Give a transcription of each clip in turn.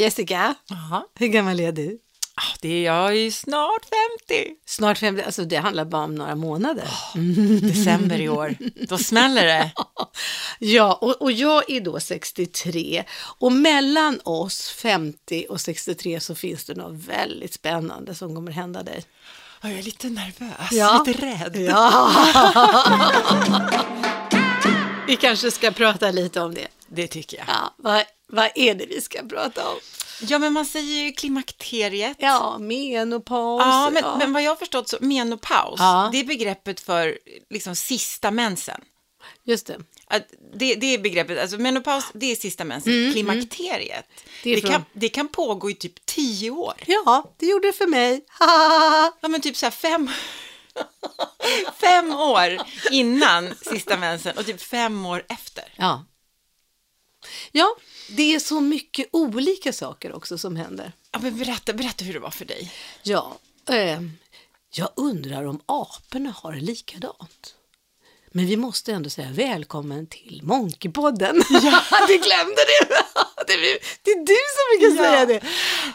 Jessica, Jaha. hur gammal är du? Ah, det är jag är snart 50. Snart 50, alltså det handlar bara om några månader. December i år. Då smäller det. Ja, och, och jag är då 63 och mellan oss 50 och 63 så finns det något väldigt spännande som kommer hända dig. Jag är lite nervös, Ja. lite rädd. Ja! vi kanske ska prata lite om det. Det tycker jag. Ja, vad, vad är det vi ska prata om? Ja, men man säger ju klimakteriet. Ja, menopaus. Ja, men, ja. men vad jag har förstått så menopaus, Ja. det är begreppet för liksom sista mensen. Just det. Det, det är begreppet, alltså menopaus, det är sista mensen. Klimakteriet, Mm, Det är det, från- kan, det kan pågå i typ tio år. Ja, det gjorde det för mig. Ja, men typ så här fem, fem år innan sista mensen och typ fem år efter. ja. Ja, det är så mycket olika saker också som händer. Ja, men berätta, berätta hur det var för dig. Ja, eh, jag undrar om aporna har det likadant. Men vi måste ändå säga välkommen till Monkeypodden. Ja. du glömde det. det, är, det är du som brukar Ja. säga det.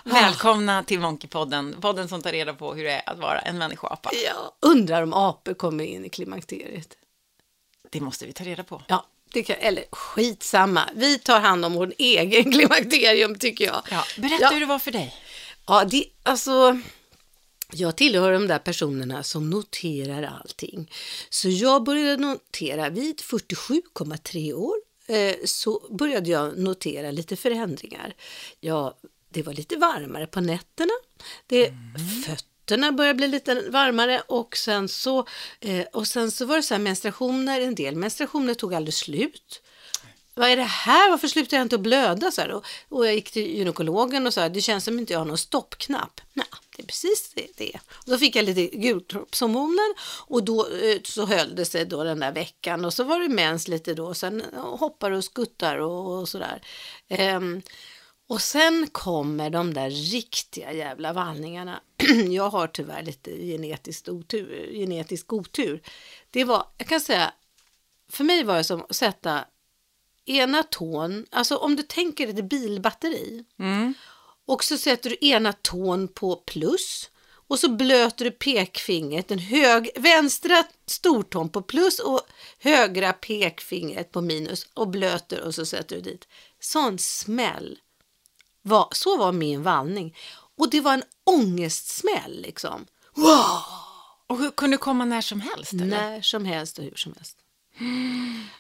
Välkomna till Monkeypodden, podden som tar reda på hur det är att vara en människoapa. Ja, undrar om apor kommer in i klimakteriet. Det måste vi ta reda på. Ja, kan, eller skitsamma. Vi tar hand om vår egen klimakterium tycker jag. Ja, berätta Ja. hur det var för dig. Ja, det, alltså, jag tillhör de där personerna som noterar allting. Så jag började notera vid 47,3 år eh, så började jag notera lite förändringar. Ja, det var lite varmare på nätterna. Det, Fötterna började bli lite varmare och sen så, eh, och sen så var det så här menstruationer, en del menstruationer tog aldrig slut. Vad är det här? Varför slutar jag inte att blöda? Så här, och, och jag gick till gynekologen och sa det känns som inte jag har någon stoppknapp. Nej, det är precis det. det. Och då fick jag lite gulkroppshormoner och då eh, så höll det sig då den där veckan och så var det mens lite då. och Sen hoppar och skuttar och, och sådär. Ehm, och sen kommer de där riktiga jävla vallningarna. jag har tyvärr lite genetiskt otur, genetisk otur. Det var, jag kan säga, för mig var det som att sätta ena tån, alltså om du tänker ett bilbatteri och så sätter du ena tån på plus och så blöter du pekfingret, den hög, vänstra stortån på plus och högra pekfingret på minus och blöter och så sätter du dit. Sån smäll. Var, så var min vallning. Och det var en ångestsmäll liksom. Wow! Och hur kunde komma när som helst? Eller? När som helst och hur som helst.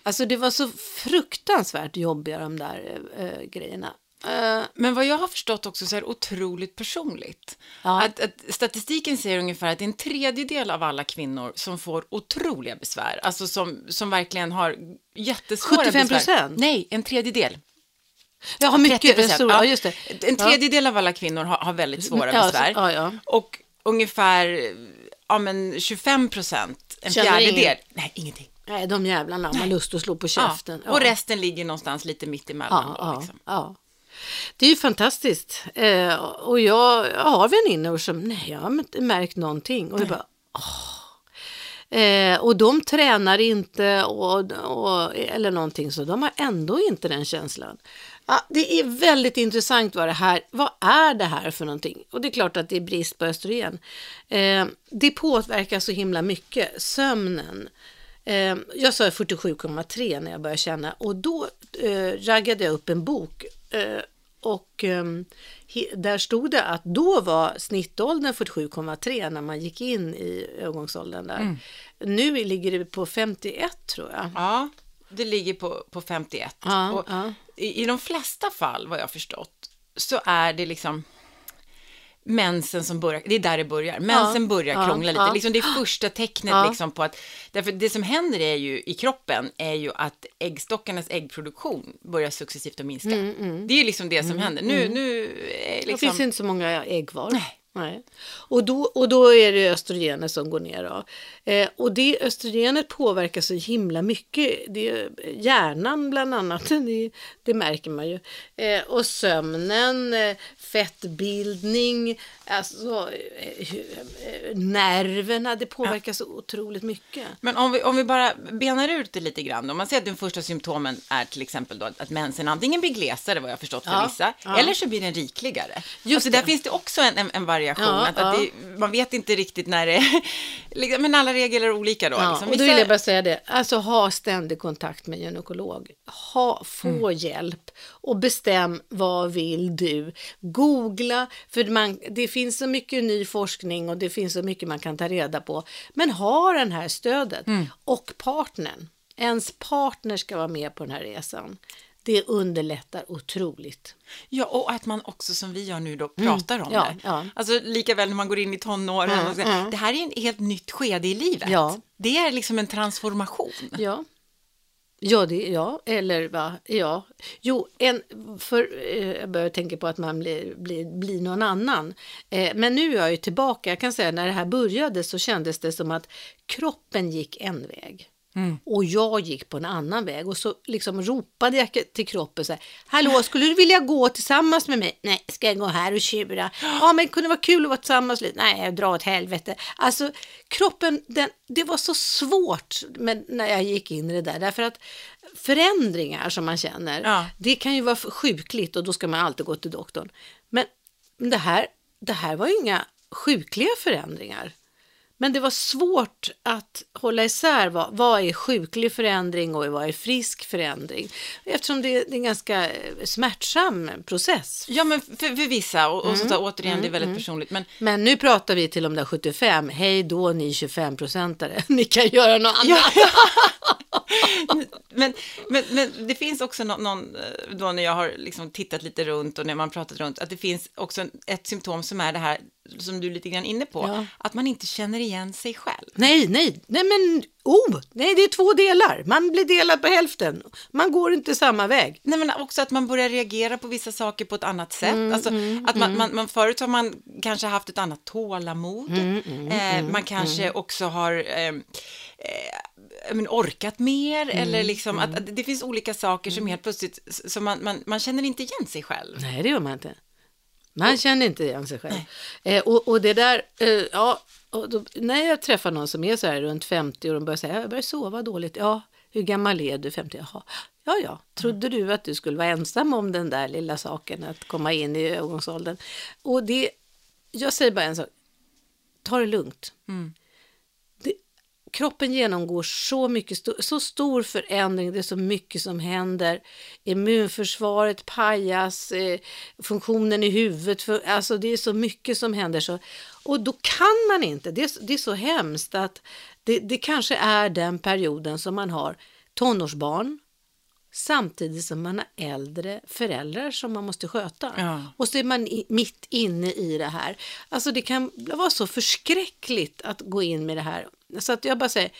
Alltså det var så fruktansvärt jobbiga de där äh, grejerna. Eh, Men vad jag har förstått också så är det otroligt personligt. Ja. Att, att statistiken säger ungefär att en tredjedel av alla kvinnor som får otroliga besvär. Alltså som, som verkligen har jättesvåra 75%? besvär. Nej, en tredjedel. Jag har mycket 30%. stora, ja. just det. En tredjedel av alla kvinnor har, har väldigt svåra Ja, så- besvär. ja, ja. Och ungefär ja, men 25 procent, en Känner fjärdedel. inget. Nej, ingenting. Nej, de jävlarna har man lust att slå på Ja. käften. Och resten ligger någonstans lite mitt emellan. Ja, då, ja, liksom. ja. Det är ju fantastiskt. Eh, och jag, jag har väninnor som, nej jag har inte märkt någonting. Och jag bara, åh. Eh, och de tränar inte och, och, eller någonting så de har ändå inte den känslan. Ja, det är väldigt intressant vad det här, vad är det här för någonting? Och det är klart att det är brist på östrogen. Eh, det påverkar så himla mycket, sömnen. Eh, jag sa 47,3 när jag började känna och då eh, raggade jag upp en bok eh, och ehm, där stod det att då var snittåldern 47,3 när man gick in i övergångsåldern där. Nu ligger det på 51 tror jag. Ja, det ligger på, på 51. Ja, och ja. I, I de flesta fall, vad jag förstått, så är det liksom mensen som börjar, det är där det börjar. Mensen börjar ja, krångla lite. ja. Liksom det är första tecknet Ja. liksom på att, därför det som händer är ju i kroppen är ju att äggstockarnas äggproduktion börjar successivt att minska. Det är ju liksom det som händer. Nu, nu är Det liksom... finns inte så många ägg kvar. Nej. Nej. Och, då, och då är det östrogenet som går ner. Då. Eh, och det östrogenet påverkar så himla mycket. Det är hjärnan bland annat, det, det märker man ju. Eh, och sömnen, eh, fettbildning, alltså, eh, eh, nerverna, det påverkar så otroligt mycket. Men om vi, om vi bara benar ut det lite grann. Om man säger att de första symptomen är till exempel då att mensen antingen blir glesare, vad jag förstått för Ja, vissa, ja. eller så blir den rikligare. Just alltså, där det. finns det också en, en, en variation. Ja, att, att ja. det, man vet inte riktigt när det liksom, Men alla regler är olika då. Ja, liksom. och då vill jag bara säga det, alltså ha ständig kontakt med gynekolog. Ha, få Mm. hjälp och bestäm vad vill du. Googla, för man, det finns så mycket ny forskning och det finns så mycket man kan ta reda på. Men ha den här stödet Mm. och partnern. Ens partner ska vara med på den här resan. Det underlättar otroligt. Ja, och att man också som vi gör nu då pratar om ja, det. ja. Alltså lika väl när man går in i tonåren. Mm, och så, mm. Det här är en helt nytt skede i livet. Ja. Det är liksom en transformation. Ja. Ja, det, ja, eller va, ja. Jo, en, för eh, jag börjar tänka på att man blir, blir, blir någon annan. Eh, men nu är jag ju tillbaka, jag kan säga när det här började så kändes det som att kroppen gick en väg. Och jag gick på en annan väg och så liksom ropade jag till kroppen så här, Hallå, skulle du vilja gå tillsammans med mig? Nej, ska jag gå här och tjura? Ja, men kunde det vara kul att vara tillsammans? Nej, drar åt helvete. Alltså, kroppen, den, det var så svårt med, när jag gick in i det där, därför att förändringar som man känner, Ja. det kan ju vara sjukligt och då ska man alltid gå till doktorn. Men det här, det här var ju inga sjukliga förändringar. Men det var svårt att hålla isär vad, vad är sjuklig förändring och vad är frisk förändring. Eftersom det, det är en ganska eh, smärtsam process. Ja, men för, för vissa, och, Mm, och så, så, återigen, det är väldigt personligt. Men Men nu pratar vi till de där 75. Hej då ni 25-procentare. Ni kan göra något annat. Ja, men, men, men det finns också någon, någon, eh, då när jag har liksom tittat lite runt och när man pratat runt, att det finns också ett symptom som är det här som du är lite grann inne på, Ja. att man inte känner igen sig själv. Nej, nej, nej men oh, nej det är två delar. Man blir delad på hälften. Man går inte samma väg. Nej, men också att man börjar reagera på vissa saker på ett annat sätt. Mm, alltså, att man, man, man, förut har man kanske haft ett annat tålamod. Mm, eh, man kanske också har eh, eh, men orkat mer. Mm, Eller liksom att, att det finns olika saker som helt plötsligt, som man, man, man känner inte igen sig själv. Nej, det gör man inte. Man känner inte igen sig själv. Eh, och, och det där, eh, ja, då, när jag träffar någon som är så här runt 50 och de börjar säga, jag börjar sova dåligt. Ja, hur gammal är du? 50? Jaha. Ja, ja, trodde du att du skulle vara ensam om den där lilla saken, att komma in i övergångsåldern? Och det, jag säger bara en sak, ta det lugnt. Det, kroppen genomgår så mycket, så stor förändring, det är så mycket som händer. Immunförsvaret pajas, eh, funktionen i huvudet, för, alltså det är så mycket som händer. Så, och då kan man inte, det är, så- det är så hemskt att det, det kanske är den perioden som man har tonårsbarn, samtidigt som man har äldre föräldrar som man måste sköta. Ja. Och så är man i, mitt inne i det här. Alltså det kan vara så förskräckligt att gå in med det här. Så att jag bara säger,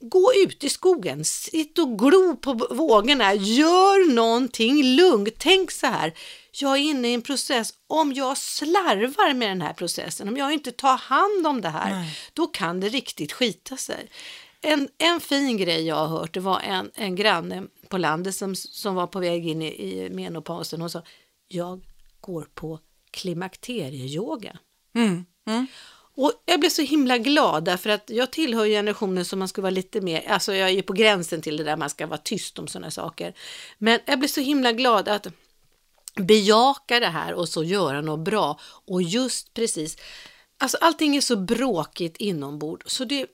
gå ut i skogen, sitt och glo på vågorna, gör någonting lugnt. Tänk så här, jag är inne i en process, om jag slarvar med den här processen, om jag inte tar hand om det här, Nej. då kan det riktigt skita sig. En, en fin grej jag har hört, det var en, en granne på landet som, som var på väg in i, i menopausen. Hon sa, jag går på klimakterieyoga. Mm. Mm. Och jag blev så himla glad därför att jag tillhör ju generationen som man ska vara lite mer, alltså jag är ju på gränsen till det där man ska vara tyst om sådana saker. Men jag blev så himla glad att bejaka det här och så göra något bra. Och just precis, alltså allting är så bråkigt inombord så det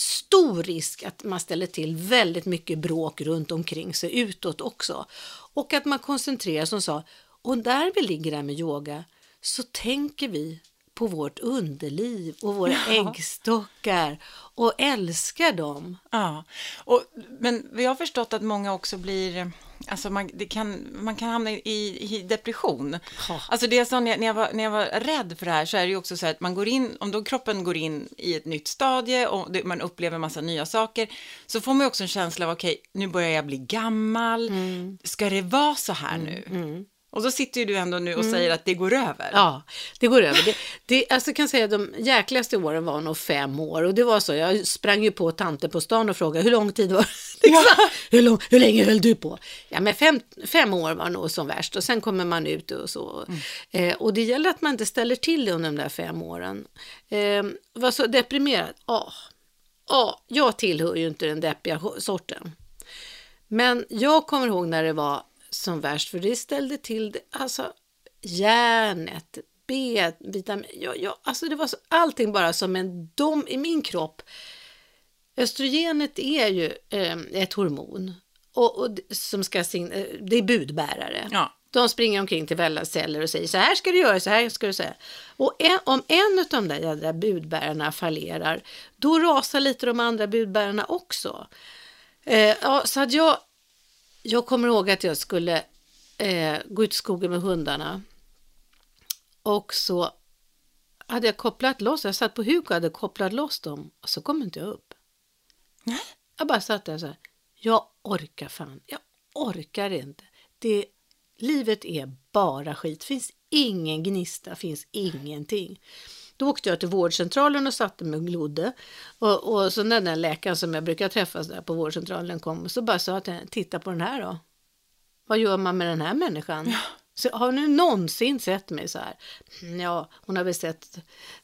stor risk att man ställer till väldigt mycket bråk runt omkring sig utåt också. Och att man koncentrerar som sa, och där vi ligger där med yoga så tänker vi på vårt underliv och våra äggstockar och älskar dem. Ja, och, men vi har förstått att många också blir, alltså man, kan, man kan hamna i, i depression. Ja. Alltså det är så när jag, när, jag var, när jag var rädd för det här så är det ju också så här att man går in, om då kroppen går in i ett nytt stadie och det, man upplever massa nya saker, så får man också en känsla av okej, nu börjar jag bli gammal, ska det vara så här nu? Och så sitter ju du ändå nu och säger att det går över. Mm. Ja, det går över. Det, det, alltså kan säga att de jäkligaste åren var nog fem år. Och det var så, jag sprang ju på tanter på stan och frågade hur lång tid var det? Liksom. hur, lång, hur länge höll du på? Ja, men fem, fem år var nog som värst. Och sen kommer man ut och så. Eh, och det gäller att man inte ställer till det under de där fem åren. Eh, var så deprimerad? Ja, ja, jag tillhör ju inte den deppiga sorten. Men jag kommer ihåg när det var som värst, för det ställde till det, alltså järnet, B-vitamin, ja, ja, alltså det var så, allting bara som en dom i min kropp. Östrogenet är ju eh, ett hormon och, och som ska sign- eh, det är budbärare. Ja. De springer omkring till alla celler och säger så här ska du göra, så här ska du säga. Och en, om en av de där jädra budbärarna fallerar, då rasar lite de andra budbärarna också. Eh, ja, så att jag, jag kommer ihåg att jag skulle eh, gå ut i skogen med hundarna. Och så hade jag kopplat loss, jag satt på huk och hade kopplat loss dem och så kom inte jag upp. Nej. Jag bara satt där så här, jag orkar fan, jag orkar inte. Det, livet är bara skit, finns ingen gnista, finns ingenting. Då åkte jag till vårdcentralen och satte mig och glodde. Och, och så när den läkaren som jag brukar träffas där på vårdcentralen kom så bara sa jag till henne, titta på den här då. Vad gör man med den här människan? Så har ni någonsin sett mig så här? "Mm, Ja, hon har väl sett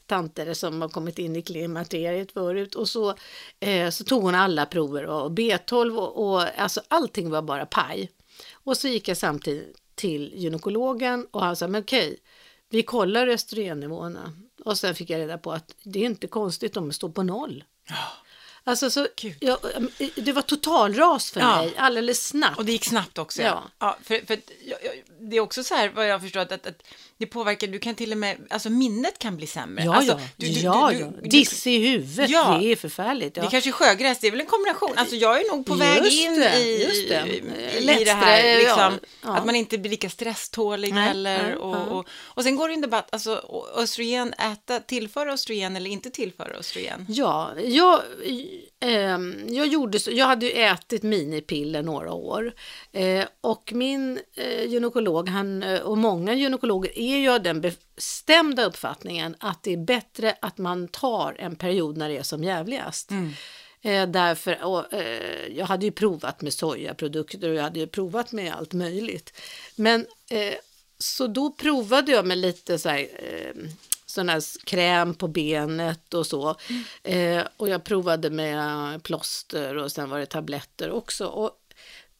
tanter som har kommit in i klimakteriet förut och så, eh, så tog hon alla prover och B12 och, och alltså allting var bara paj. Och så gick jag samtidigt till gynekologen och han sa, men okej, vi kollar östrogennivåerna. Och sen fick jag reda på att det är inte konstigt om det står på noll. Alltså så, jag, det var totalras för Ja. mig, alldeles snabbt. Och det gick snabbt också. Ja. Ja. Ja, för, för jag, jag, det är också så här vad jag har förstått att, att det påverkar, du kan till och med, alltså minnet kan bli sämre. Ja, alltså, ja. du- du- ja, du- ja. Diss i huvudet, Ja. det är förfärligt. Ja. Det kanske är sjögräs, det är väl en kombination. Alltså jag är nog på väg Just in det, i, just det. i, det här, liksom, ja, att man inte blir lika stresstålig Nej, heller. nej, och, och, och sen går det en debatt, alltså östrogen, äta, tillföra östrogen eller inte tillföra östrogen? Ja, jag, jag, gjorde så, jag hade ju ätit minipiller några år eh, och min eh, gynekolog han, eh, och många gynekologer är ju av den bestämda uppfattningen att det är bättre att man tar en period när det är som jävligast. Eh, därför, och, eh, jag hade ju provat med sojaprodukter och jag hade ju provat med allt möjligt. Men eh, så då provade jag med lite så här, eh, sån här kräm på benet och så. Eh, och jag provade med plåster och sen var det tabletter också. Och,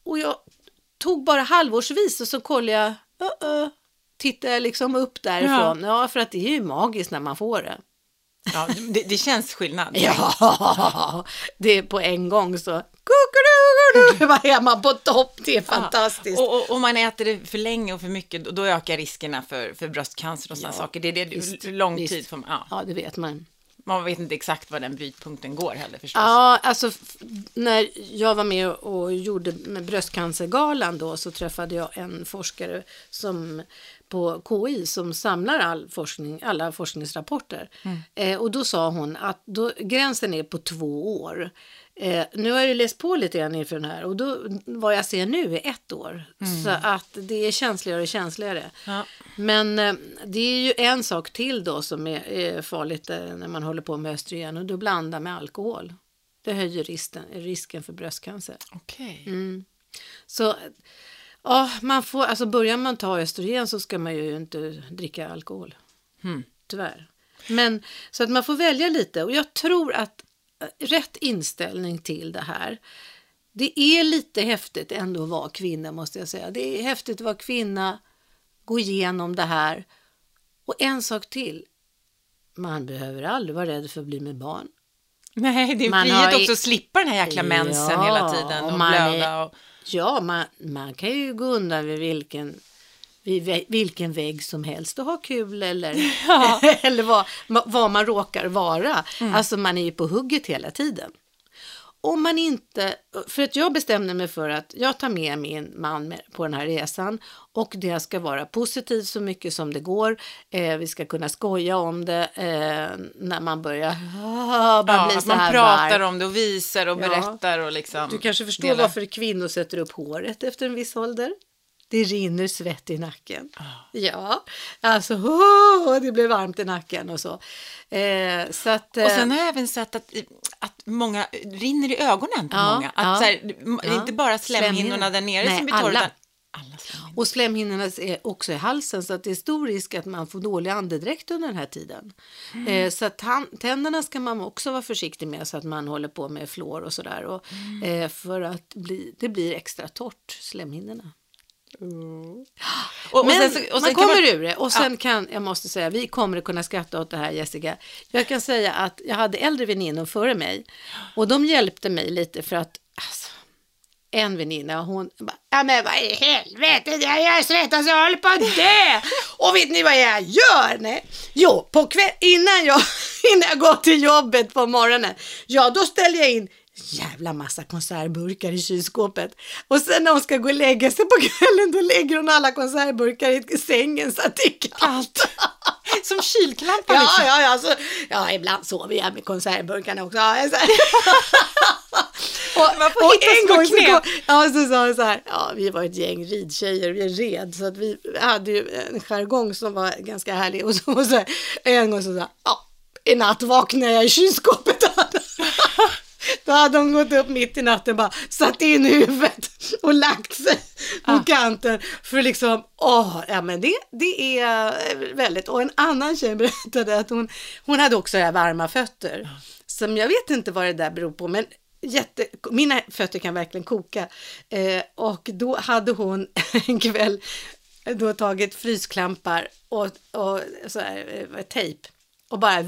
och jag tog bara halvårsvis och så kollade jag, uh -uh, tittade jag liksom upp därifrån. Ja. för att det är ju magiskt när man får det. Ja, det, det känns skillnad. Ja, det är på en gång så. Kuckudu, Vad är man på topp? Det är fantastiskt. Och, och om man äter det för länge och för mycket, då, ökar riskerna för, för bröstcancer och sådana Ja, saker. Det är det, visst, lång visst. tid För, man, ja. Ja, det vet man. Man vet inte exakt var den brytpunkten går heller förstås. Ja, alltså när jag var med och gjorde med bröstcancergalan då så träffade jag en forskare som på KI som samlar all forskning, alla forskningsrapporter. Eh, och då sa hon att då, gränsen är på två år. Eh, nu har jag ju läst på lite grann inför den här och då, vad jag ser nu är ett år. Så att det är känsligare och känsligare. Ja. Men eh, det är ju en sak till då som är, är farligt eh, när man håller på med östrogen och då blanda med alkohol. Det höjer risken, risken för bröstcancer. Okej. Mm. Så ja, man får, alltså börjar man ta östrogen så ska man ju inte dricka alkohol. Hmm. Tyvärr. Men så att man får välja lite och jag tror att eh, rätt inställning till det här. Det är lite häftigt ändå att vara kvinna måste jag säga. Det är häftigt att vara kvinna, gå igenom det här. Och en sak till. Man behöver aldrig vara rädd för att bli med barn. Nej, det är Man frihet har också att slippa den här jäkla mensen Ja, hela tiden och och blöda. Och... Ja, man, man kan ju gå undan vid vilken, vid vilken vägg som helst och ha kul eller, eller vad, vad man råkar vara. Alltså man är ju på hugget hela tiden. Om man inte, för att jag bestämde mig för att jag tar med min man på den här resan och det ska vara positivt så mycket som det går. Eh, vi ska kunna skoja om det eh, när man börjar ah, man Ja, blir så man här pratar varm. om det och visar och Ja. berättar och liksom... Du kanske förstår delar. varför kvinnor sätter upp håret efter en viss ålder? Det rinner svett i nacken. Ja, alltså åh, det blir varmt i nacken och så. Eh, så att, Och sen eh, har jag även sett att, att många rinner i ögonen på Ja, många. Att ja, så här, det är ja. inte bara slemhinnorna Slemhinnor. där nere Nej, som blir torra, utan alla slemhinnor. och slemhinnorna är också i halsen så att det är stor risk att man får dålig andedräkt under den här tiden. Mm. Eh, så att tänderna ska man också vara försiktig med så att man håller på med fluor och sådär. Mm. eh, för att bli, det blir extra torrt, slemhinnorna. Och, och Men sen och man sen kan kommer ur det och sen kan, jag måste säga, vi kommer att kunna skratta åt det här Jessica. Jag kan säga att jag hade äldre väninnor före mig och de hjälpte mig lite för att, alltså, en väninna, hon bara, ja men vad i helvete, jag jag svettas, jag håller på att dö. Och vet ni vad jag gör? Nej. Jo, på kväll, innan, jag, innan jag går till jobbet på morgonen, ja då ställer jag in jävla massa konservburkar i kylskåpet. Och sen när hon ska gå och lägga sig på kvällen, då lägger hon alla konservburkar i sängen så att det är kallt. Som kylklampar Ja, liksom. ja, ja, så, ja, ibland sover jag med konservburkarna också. Ja, och, Man får och hitta en gång så, kom, ja, så sa hon så här, ja, vi var ett gäng ridtjejer, vi red, så att vi hade ju en jargong som var ganska härlig. Och så, och så här, en gång så sa ja, i natt vaknade jag i kylskåpet. Då hade hon gått upp mitt i natten bara satt in huvudet och lagt sig på kanten för liksom, åh, ja men det, det är eh, väldigt, och en annan tjej berättade att hon, hon hade också varma fötter, som jag vet inte vad det där beror på, men jätte, mina fötter kan verkligen koka. Eh, och då hade hon en kväll då tagit frysklampar och, och så här, eh, tejp och bara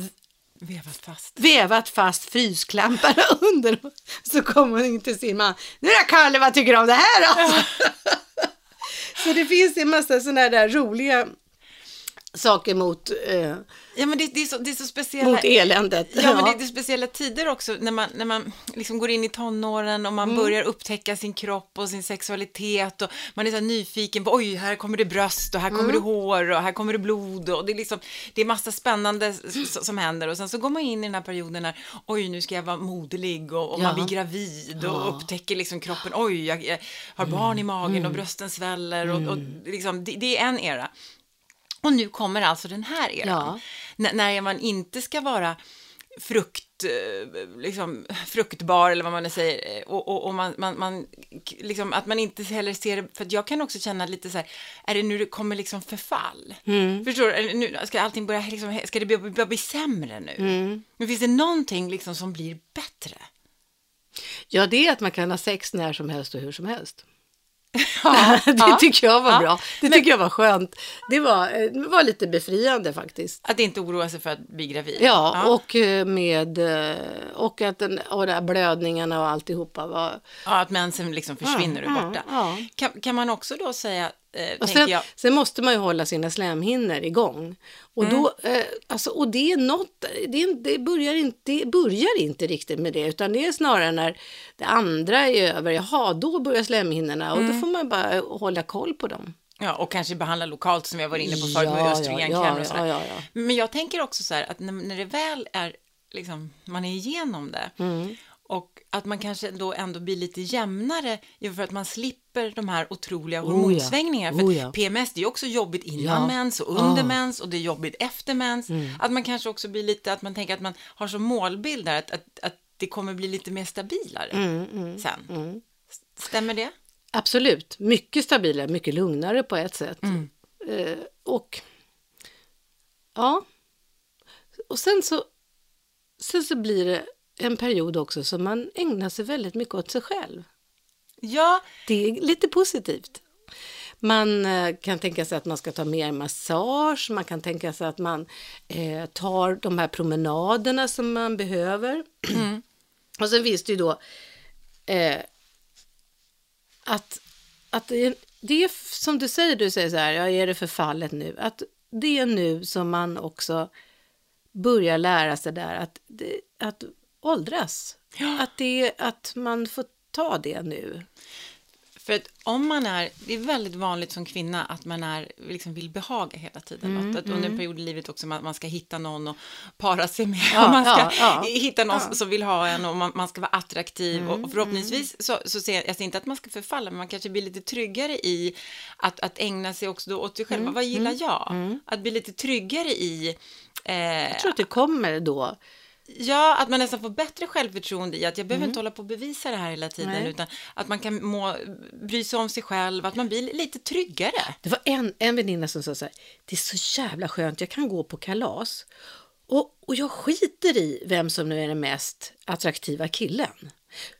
Vevat fast. vevat fast frysklamparna under. Så kom hon in till sin man. Nu då Kalle, vad tycker du om det här då? så det finns en massa sådana där roliga saker mot, eh, Ja, men det, det, är så, det är så speciella... mot eländet. Ja, men det, det är speciella tider också när man, när man liksom går in i tonåren och man börjar upptäcka sin kropp och sin sexualitet och man är så nyfiken på oj, här kommer det bröst och här kommer det hår och här kommer det blod och det är liksom, det är massa spännande som händer och sen så går man in i den här perioden när oj, nu ska jag vara moderlig och, och man Ja. blir gravid och upptäcker liksom kroppen, oj, jag, jag har barn i magen och brösten sväller och, och liksom, det, det är en era. Och nu kommer alltså den här eran. Ja. När man inte ska vara frukt, eh, liksom, fruktbar eller vad man nu säger. eh, Och, och, och man, man, man, liksom, att man inte heller ser det, för jag kan också känna lite så här, är det nu det kommer liksom förfall? Förstår du? Nu, ska allting börja, liksom, ska det börja, börja bli sämre nu? Men finns det någonting liksom som blir bättre? Ja, det är att man kan ha sex när som helst och hur som helst. Ja, det ja, tycker jag var ja. bra. Det tycker jag var skönt. Det var, eh, var lite befriande faktiskt. Att inte oroa sig för att bli gravid. Ja, och eh, med eh, och att den, och de här blödningarna och alltihopa var... Ja, att mensen liksom försvinner Ja, ur ja, borta. ja. Kan, kan man också då säga, eh, sen, sen måste man ju hålla sina slemhinnor igång. Och, då, eh, alltså, och det är något, det, det, börjar inte, det börjar inte riktigt med det, utan det är snarare när det andra är över, jaha, då börjar slemhinnorna och då får man bara hålla koll på dem. Ja, och kanske behandla lokalt som jag var inne på förut med Ja, östrogenkräm ja, och sådär. ja, ja, ja. Men jag tänker också så här att när, när det väl är, liksom, man är igenom det Mm. och att man kanske då ändå blir lite jämnare för att man slipper de här otroliga ja. hormonsvängningarna. För Oh ja. PMS, det är också jobbigt innan Ja. mens och under Ah. mens och det är jobbigt efter mens. Mm. Att man kanske också blir lite, att man tänker att man har som målbild där att, att, att det kommer bli lite mer stabilare Mm, sen. Stämmer det? Absolut, mycket stabilare, mycket lugnare på ett sätt. Mm. Eh, och ja, och sen så, sen så blir det en period också som man ägnar sig väldigt mycket åt sig själv. Ja, Det är lite positivt. Man eh, kan tänka sig att man ska ta mer massage, man kan tänka sig att man eh, tar de här promenaderna som man behöver. Och sen finns det ju då eh, att, att det, är, det är som du säger, du säger så här, ja, är det förfallet nu? Att det är nu som man också börjar lära sig där att, att åldras. Att, det, att man får ta det nu. För att om man är, det är väldigt vanligt som kvinna att man är, liksom vill behaga hela tiden. Mm, att, under en period i livet också man, man ska hitta någon och para sig med. Ja, man ska ja, ja. hitta någon Ja. som vill ha en och man, man ska vara attraktiv. Mm, och förhoppningsvis så, så ser jag, jag ser inte att man ska förfalla, men man kanske blir lite tryggare i att, att ägna sig också åt sig Mm, själv. Vad gillar jag? Att bli lite tryggare i eh, Jag tror att det kommer då. Ja, att man nästan får bättre självförtroende i att jag behöver inte hålla på och bevisa det här hela tiden, Nej. utan att man kan må, bry sig om sig själv, att man blir lite tryggare. Det var en, en väninna som sa så här, det är så jävla skönt, jag kan gå på kalas och, och jag skiter i vem som nu är den mest attraktiva killen.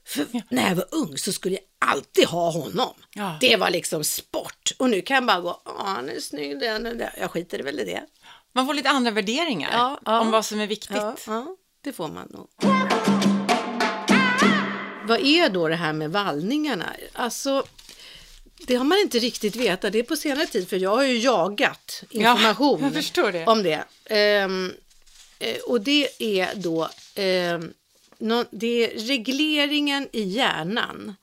För när jag var ung så skulle jag alltid ha honom. Ja. Det var liksom sport. Och nu kan jag bara gå, ja han är snygg den och den. Jag skiter väl i det. Man får lite andra värderingar Ja, ja. om vad som är viktigt. Ja, ja, det får man nog. Vad är då det här med vallningarna? Alltså, det har man inte riktigt vetat. Det är på senare tid, för jag har ju jagat information jag förstår det. om det. Ehm, eh, och det är då ehm, det är regleringen i hjärnan.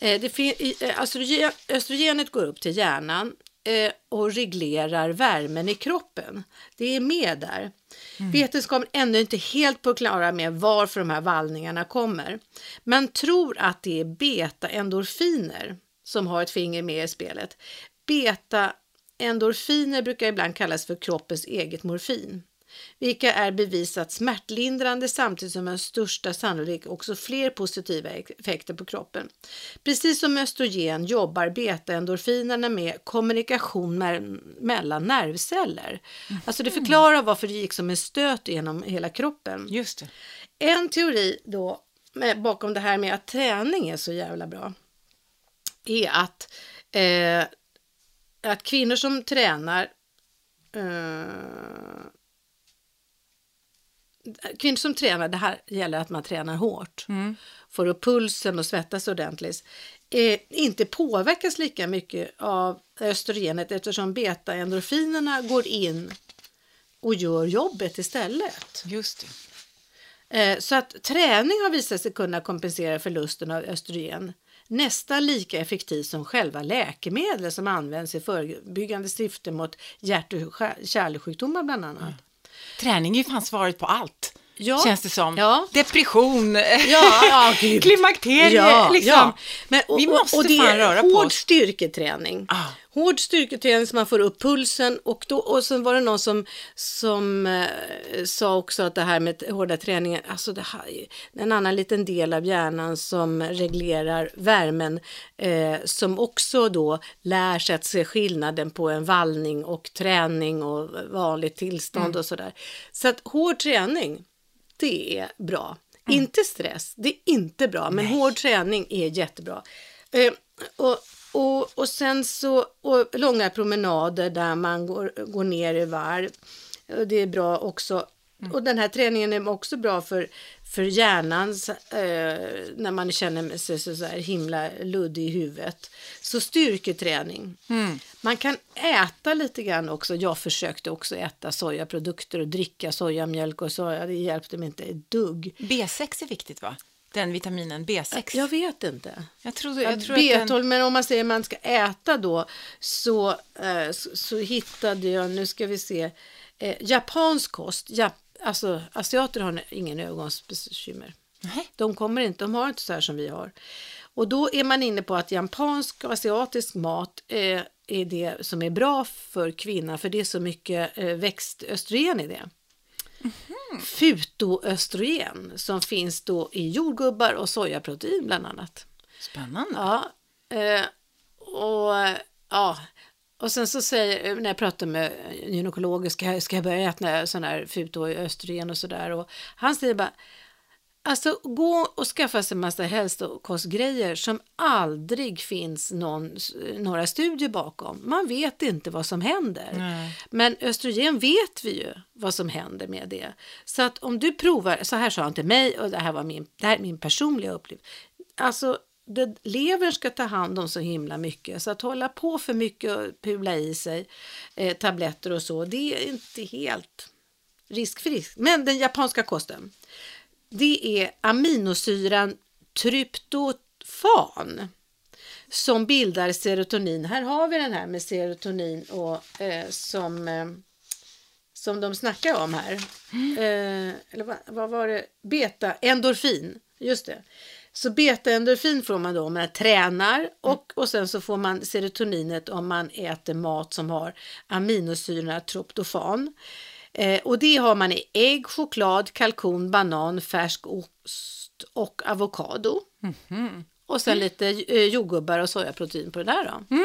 Eh, det fin- östrogen, östrogenet går upp till hjärnan och reglerar värmen i kroppen. Det är med där. Vetenskapen är ännu inte helt på klara med varför de här vallningarna kommer. Man tror att det är beta-endorfiner som har ett finger med i spelet. Beta-endorfiner brukar ibland kallas för kroppens eget morfin vilka är bevisat smärtlindrande samtidigt som med största sannolikhet också fler positiva effekter på kroppen. Precis som östrogen jobbar beta-endorfinerna med kommunikation me- mellan nervceller. Alltså det förklarar varför det gick som en stöt genom hela kroppen. Just det. En teori då med, bakom det här med att träning är så jävla bra är att, eh, att kvinnor som tränar eh, kvinnor som tränar, det här gäller att man tränar hårt, får upp pulsen och svettas ordentligt, eh, inte påverkas lika mycket av östrogenet eftersom beta-endorfinerna går in och gör jobbet istället. Just det. Eh, Så att träning har visat sig kunna kompensera förlusten av östrogen nästan lika effektivt som själva läkemedel som används i förebyggande syfte mot hjärt och kär- kärlsjukdomar bland annat. Träning är ju fan svaret på allt. Ja. Känns det som. Ja. Depression, Ja, ja, gud. klimakterie, Ja, liksom. Men, och, Vi måste och, och det fan röra på hård oss. styrketräning. Ah. Hård styrketräning så man får upp pulsen och, då, och sen var det någon som, som eh, sa också att det här med hårda träningen, alltså det här är en annan liten del av hjärnan som reglerar värmen eh, som också då lär sig att se skillnaden på en vallning och träning och vanligt tillstånd Mm. och sådär. Så att hård träning, det är bra. Inte stress, det är inte bra, men hård träning är jättebra. Eh, och, och, och sen så, och långa promenader där man går, går ner i varv. Det är bra också. Och den här träningen är också bra för, för hjärnan eh, när man känner sig så, så här himla luddig i huvudet. Så styrketräning. Man kan äta lite grann också. Jag försökte också äta sojaprodukter och dricka sojamjölk och soja. Det hjälpte mig inte ett dugg. B6 är viktigt va? Den vitaminen B6. Jag vet inte. Jag tror, jag tror B12, att den... men om man säger man ska äta då så, eh, så, så hittade jag, nu ska vi se, eh, japansk kost. Ja, alltså asiater har ingen ögonbekymmer. De kommer inte, de har inte så här som vi har. Och då är man inne på att japansk och asiatisk mat eh, är det som är bra för kvinnan, för det är så mycket eh, växtöstrogen i det. Fytoöstrogen som finns då i jordgubbar och sojaprotein bland annat. Spännande. Ja, eh, och ja, och sen så säger, när jag pratar med gynekologer, ska jag, ska jag börja äta sån här fytoöstrogen och sådär? Och han säger bara, alltså gå och skaffa sig massa hälsokostgrejer som aldrig finns någon, några studier bakom. Man vet inte vad som händer. Nej. Men östrogen vet vi ju vad som händer med det. Så att om du provar, så här sa han till mig och det här var min, det här är min personliga upplevelse. Alltså det, levern ska ta hand om så himla mycket så att hålla på för mycket och pula i sig eh, tabletter och så, det är inte helt riskfritt. Men den japanska kosten, det är aminosyran tryptofan som bildar serotonin. Här har vi den här med serotonin och eh, som, eh, som de snackar om här. Eh, eller vad, vad var det? Beta, endorfin, just det. Så betaendorfin får man då om man tränar och, och sen så får man serotoninet om man äter mat som har aminosyrorna tryptofan. Eh, och det har man i ägg, choklad, kalkon, banan, färsk ost och avokado. Och sen lite eh, jordgubbar och sojaprotein på det där då.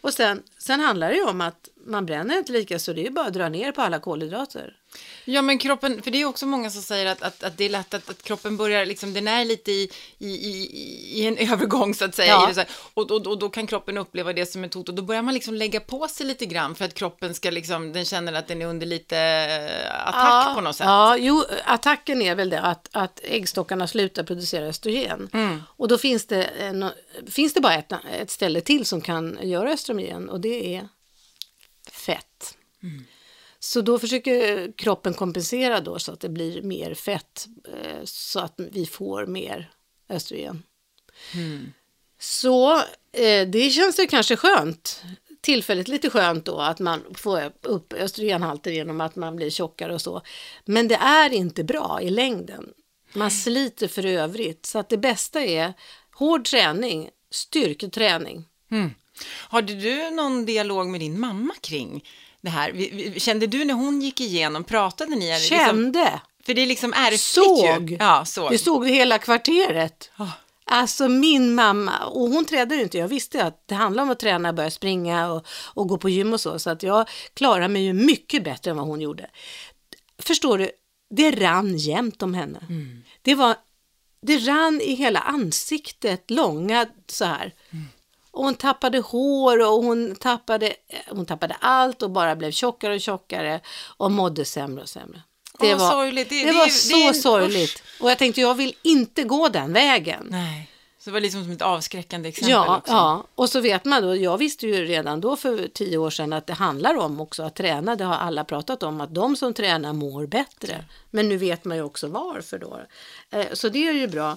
Och sen, sen handlar det ju om att man bränner inte lika så det är ju bara att dra ner på alla kolhydrater. Ja, men kroppen, för det är också många som säger att, att, att det är lätt att, att kroppen börjar, liksom, den är lite i, i, i, i en övergång så att säga. Ja. så och, och, och då kan kroppen uppleva det som ett hot och då börjar man liksom lägga på sig lite grann för att kroppen ska liksom, den känner att den är under lite eh, attack på något sätt. Ja, jo, attacken är väl det att, att äggstockarna slutar producera östrogen. Mm. Och då finns det, nå- finns det bara ett, ett ställe till som kan göra östrogen och det är fett. Mm. Så då försöker kroppen kompensera då så att det blir mer fett eh, så att vi får mer östrogen. Mm. Så eh, det känns ju kanske skönt, tillfälligt lite skönt då att man får upp östrogenhalter genom att man blir tjockare och så. Men det är inte bra i längden. Man sliter för övrigt. Så att det bästa är hård träning, styrketräning. Hade du någon dialog med din mamma kring det här? Kände du när hon gick igenom, pratade ni? Liksom, Kände, för det är liksom ärftligt såg. ju. Ja, såg. det såg hela kvarteret. Ah. Alltså min mamma, och hon tränade ju inte, jag visste att det handlar om att träna, börja springa och, och gå på gym och så, så att jag klarar mig ju mycket bättre än vad hon gjorde. Förstår du, det rann jämt om henne. Det var, det rann i hela ansiktet, långa så här. Och hon tappade hår och hon tappade, hon tappade allt och bara blev tjockare och tjockare och mådde sämre och sämre. Det Åh, var, sorgligt. Det- det, det- var det så en- sorgligt. Och jag tänkte, jag vill inte gå den vägen. Nej. Så det var liksom som ett avskräckande exempel Ja, också. ja, och så vet man då, jag visste ju redan då för tio år sedan att det handlar om också att träna, det har alla pratat om, att de som tränar mår bättre. Men nu vet man ju också varför då. Eh, så det är ju bra.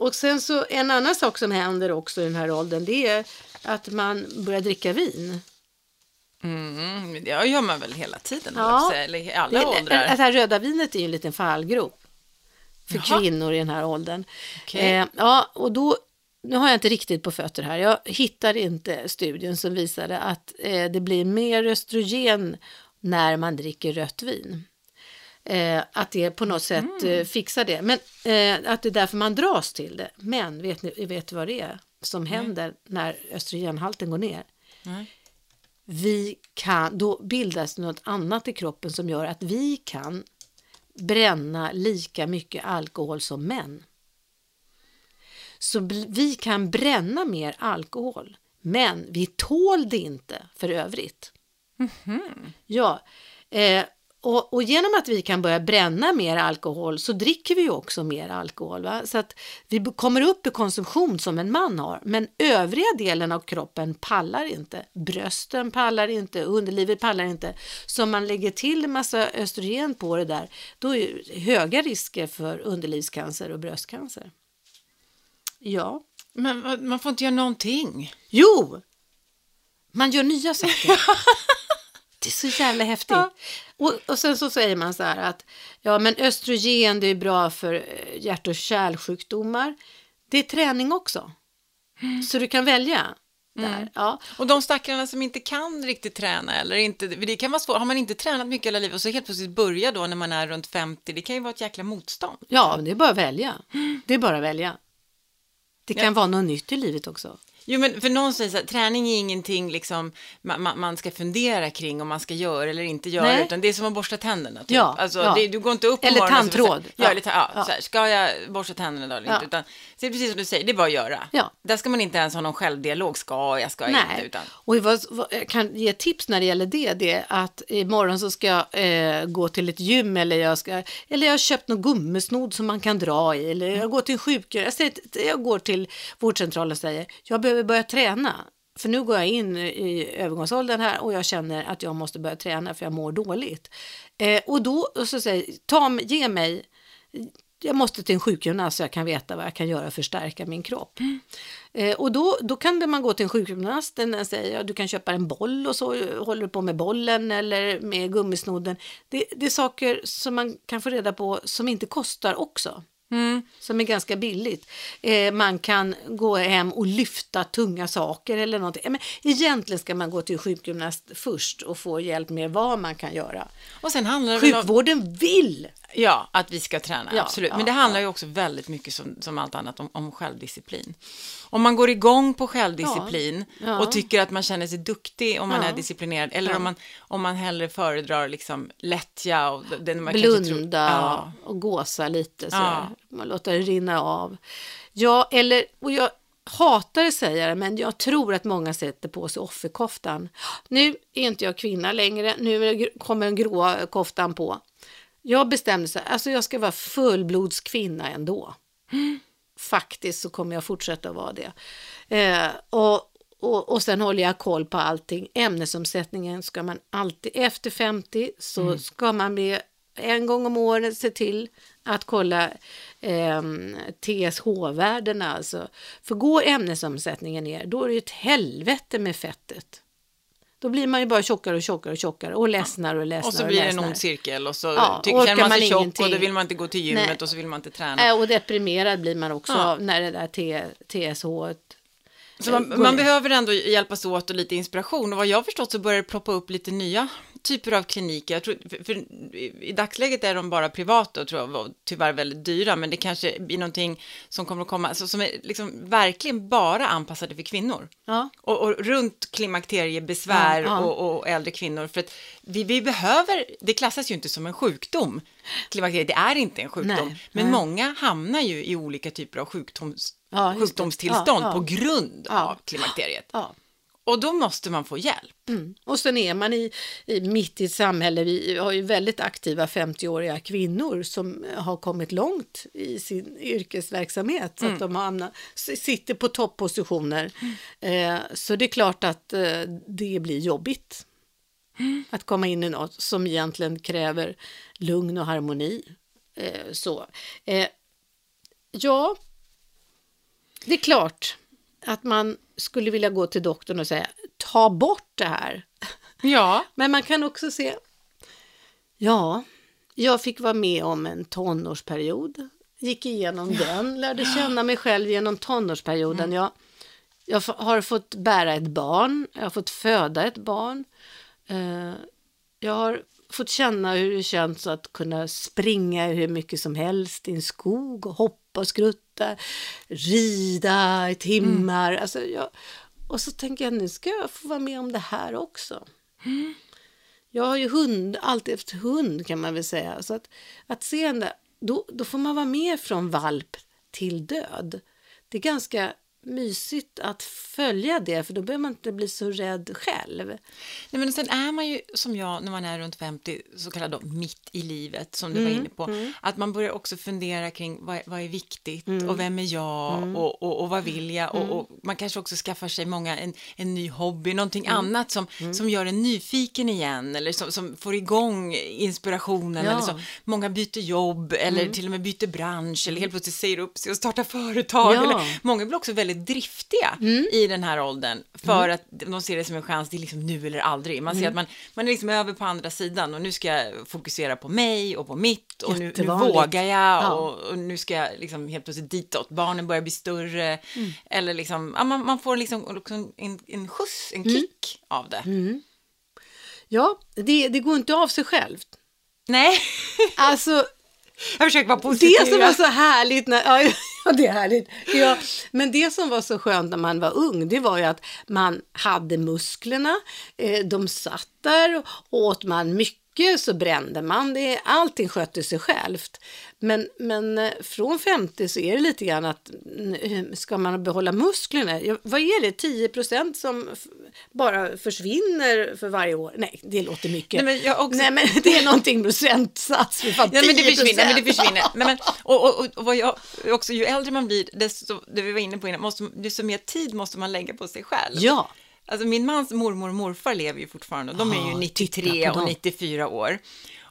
Och sen så en annan sak som händer också i den här åldern, det är att man börjar dricka vin. Mm, det gör man väl hela tiden, Ja. eller i alla Det, åldrar. det här röda vinet är ju en liten fallgrop för Jaha. kvinnor i den här åldern. Okej. Eh, ja, och då, nu har jag inte riktigt på fötter här. Jag hittar inte studien som visade att eh, det blir mer östrogen när man dricker rött vin. Eh, att det på något sätt Mm. eh, fixar det. Men eh, att det är därför man dras till det. Men vet ni vet du vad det är som händer när östrogenhalten går ner? Nej. vi kan, då bildas något annat i kroppen som gör att vi kan bränna lika mycket alkohol som män. Så vi kan bränna mer alkohol, men vi tål det inte för övrigt. Ja, eh, och, och genom att vi kan börja bränna mer alkohol så dricker vi också mer alkohol. Va? Så att vi kommer upp i konsumtion som en man har. Men övriga delen av kroppen pallar inte. Brösten pallar inte, underlivet pallar inte. Så om man lägger till en massa östrogen på det där, då är det höga risker för underlivscancer och bröstcancer. Ja. Men man får inte göra någonting. Jo! Man gör nya saker. Det är så jävla häftigt. Ja. Och, och sen så säger man så här att ja, men östrogen det är bra för eh, hjärt och kärlsjukdomar. Det är träning också. Så du kan välja. Där. Ja. Och de stackarna som inte kan riktigt träna eller inte, det kan vara svårt, har man inte tränat mycket hela livet och så helt plötsligt börja då när man är runt 50, det kan ju vara ett jäkla motstånd. ja, det är bara att välja. Det är bara att välja. Det kan Ja. vara något nytt i livet också. Jo, men för någon säger så här, träning är ingenting liksom man, man, ska fundera kring om man ska göra eller inte göra, Nej. utan det är som att borsta tänderna. Typ. Ja, alltså, ja. Det, du går inte upp på Eller och så- tandtråd. Ja, Ja, eller ta, ja, här, ska jag borsta tänderna idag eller inte? Utan, så det är precis som du säger, det är bara att göra. Ja. Där ska man inte ens ha någon självdialog, ska jag, ska jag inte, utan och vad, vad, jag kan ge tips när det gäller det, det är att imorgon så ska jag eh, gå till ett gym eller jag, ska, eller jag har köpt någon gummisnodd som man kan dra i eller jag går till en sjukhus, jag, jag går till vårdcentralen och säger jag behöver börja träna. För nu går jag in i övergångsåldern här och jag känner att jag måste börja träna för jag mår dåligt. Eh, och då och så säger ta, ge mig jag måste till en sjukgymnast så jag kan veta vad jag kan göra för att stärka min kropp. Eh, och då, då kan man gå till en sjukgymnast, den säger ja, du kan köpa en boll och så håller du på med bollen eller med gummisnodden. Det, det är saker som man kan få reda på som inte kostar också. Mm. Som är ganska billigt. Eh, man kan gå hem och lyfta tunga saker eller någonting. Men egentligen ska man gå till sjukgymnast först och få hjälp med vad man kan göra. Och sen handlar det väl om, Sjukvården vill ja, att vi ska träna, Ja, absolut. ja, Men det handlar ju också väldigt mycket som, som allt annat om, om självdisciplin. Om man går igång på självdisciplin och tycker att man känner sig duktig om man är disciplinerad, eller om, man, om man hellre föredrar liksom lättja och den man tror- blunda Ja. och gåsa lite så man låter det rinna av. Ja, eller, och jag hatar att säga det, men jag tror att många sätter på sig offerkoftan. Nu är inte jag kvinna längre, nu kommer den gråa koftan på. Jag bestämde sig, alltså jag ska vara fullblodskvinna ändå. Faktiskt så kommer jag fortsätta vara det. Eh, och, och, och sen håller jag koll på allting. Ämnesomsättningen ska man alltid, efter 50 så ska man bli en gång om året se till att kolla eh, TSH-värdena. Alltså. För går ämnesomsättningen ner, då är det ju ett helvete med fettet. Då blir man ju bara tjockare och tjockare och tjockare och ledsnar och ledsnar Och så blir det en ond cirkel och så Ja, tycker, känner man sig tjock och ingenting. då vill man inte gå till gymmet Nej. och så vill man inte träna. Äh, och deprimerad blir man också Ja. när det där T- TSH Så man, man behöver ändå hjälpas åt och lite inspiration. Och vad jag förstått så börjar det ploppa upp lite nya typer av kliniker. Jag tror, för, för i- dagsläget är de bara privata och tror jag, och tyvärr väldigt dyra, men det kanske blir någonting som kommer att komma, alltså, som är liksom verkligen bara anpassade för kvinnor. Ja. Och, och runt klimakteriebesvär Ja, ja. Och, och äldre kvinnor. För att vi, vi behöver, det klassas ju inte som en sjukdom. Klimakteriet, det är inte en sjukdom. Nej, men nej. många hamnar ju i olika typer av sjukdoms, Ja, sjukdomstillstånd på grund av klimakteriet. Ja. Och då måste man få hjälp. Mm. Och sen är man i, i, mitt i ett samhälle, vi har ju väldigt aktiva 50-åriga kvinnor som har kommit långt i sin yrkesverksamhet. Så att de har hamnat, sitter på toppositioner. Eh, så det är klart att eh, det blir jobbigt. Att komma in i något som egentligen kräver lugn och harmoni. Eh, så. Eh, ja, det är klart att man skulle vilja gå till doktorn och säga ta bort det här. Ja. Men man kan också se, ja, jag fick vara med om en tonårsperiod, gick igenom den, lärde känna mig själv genom tonårsperioden. Jag, jag f- har fått bära ett barn, jag har fått föda ett barn. Eh, jag har fått känna hur det känns att kunna springa hur mycket som helst i en skog och hoppa och skrutta, rida i timmar. Alltså jag, och så tänker jag nu ska jag få vara med om det här också. Jag har ju hund, alltid efter hund kan man väl säga. Så att, att se en där, då, då får man vara med från valp till död. Det är ganska mysigt att följa det, för då behöver man inte bli så rädd själv. Nej, men sen är man ju som jag när man är runt 50, så kallad då, mitt i livet som du var inne på, att man börjar också fundera kring vad, vad är viktigt och vem är jag och, och, och vad vill jag och, och man kanske också skaffar sig många en, en ny hobby, någonting annat som, som gör en nyfiken igen eller som, som får igång inspirationen Ja. eller så. Många byter jobb eller till och med byter bransch eller helt plötsligt säger upp sig och startar företag. Ja. Eller, många blir också väldigt driftiga i den här åldern för att de ser det som en chans, det är liksom nu eller aldrig. Man ser att man, man är liksom över på andra sidan och nu ska jag fokusera på mig och på mitt och nu, nu vågar jag Ja. och, och nu ska jag liksom helt plötsligt ditåt. Barnen börjar bli större eller liksom, ja, man, man får liksom också en, en, en skjuts, en kick av det. Ja, det, det går inte av sig självt. Nej, Alltså, jag försöker vara positiv. det som var så härligt, när, ja, ja det är härligt. Ja, men det som var så skönt när man var ung, det var ju att man hade musklerna, eh, de satt där, och åt man mycket så brände man det, allting skötte sig självt. Men, men eh, från 50 så är det lite grann att ska man behålla musklerna, vad är det, 10 procent som bara försvinner för varje år? Nej, det låter mycket. Nej, men också- Nej, men det är någonting procentsats. Vi fan Ja, men det 10%. försvinner. Men det försvinner. Men, men, och, och, och vad jag, också, ju äldre man blir, desto, det vi var inne på innan, måste, desto mer tid måste man lägga på sig själv. Ja. Alltså min mans mormor och morfar lever ju fortfarande och de är ju titta 93 på och dem. 94 år.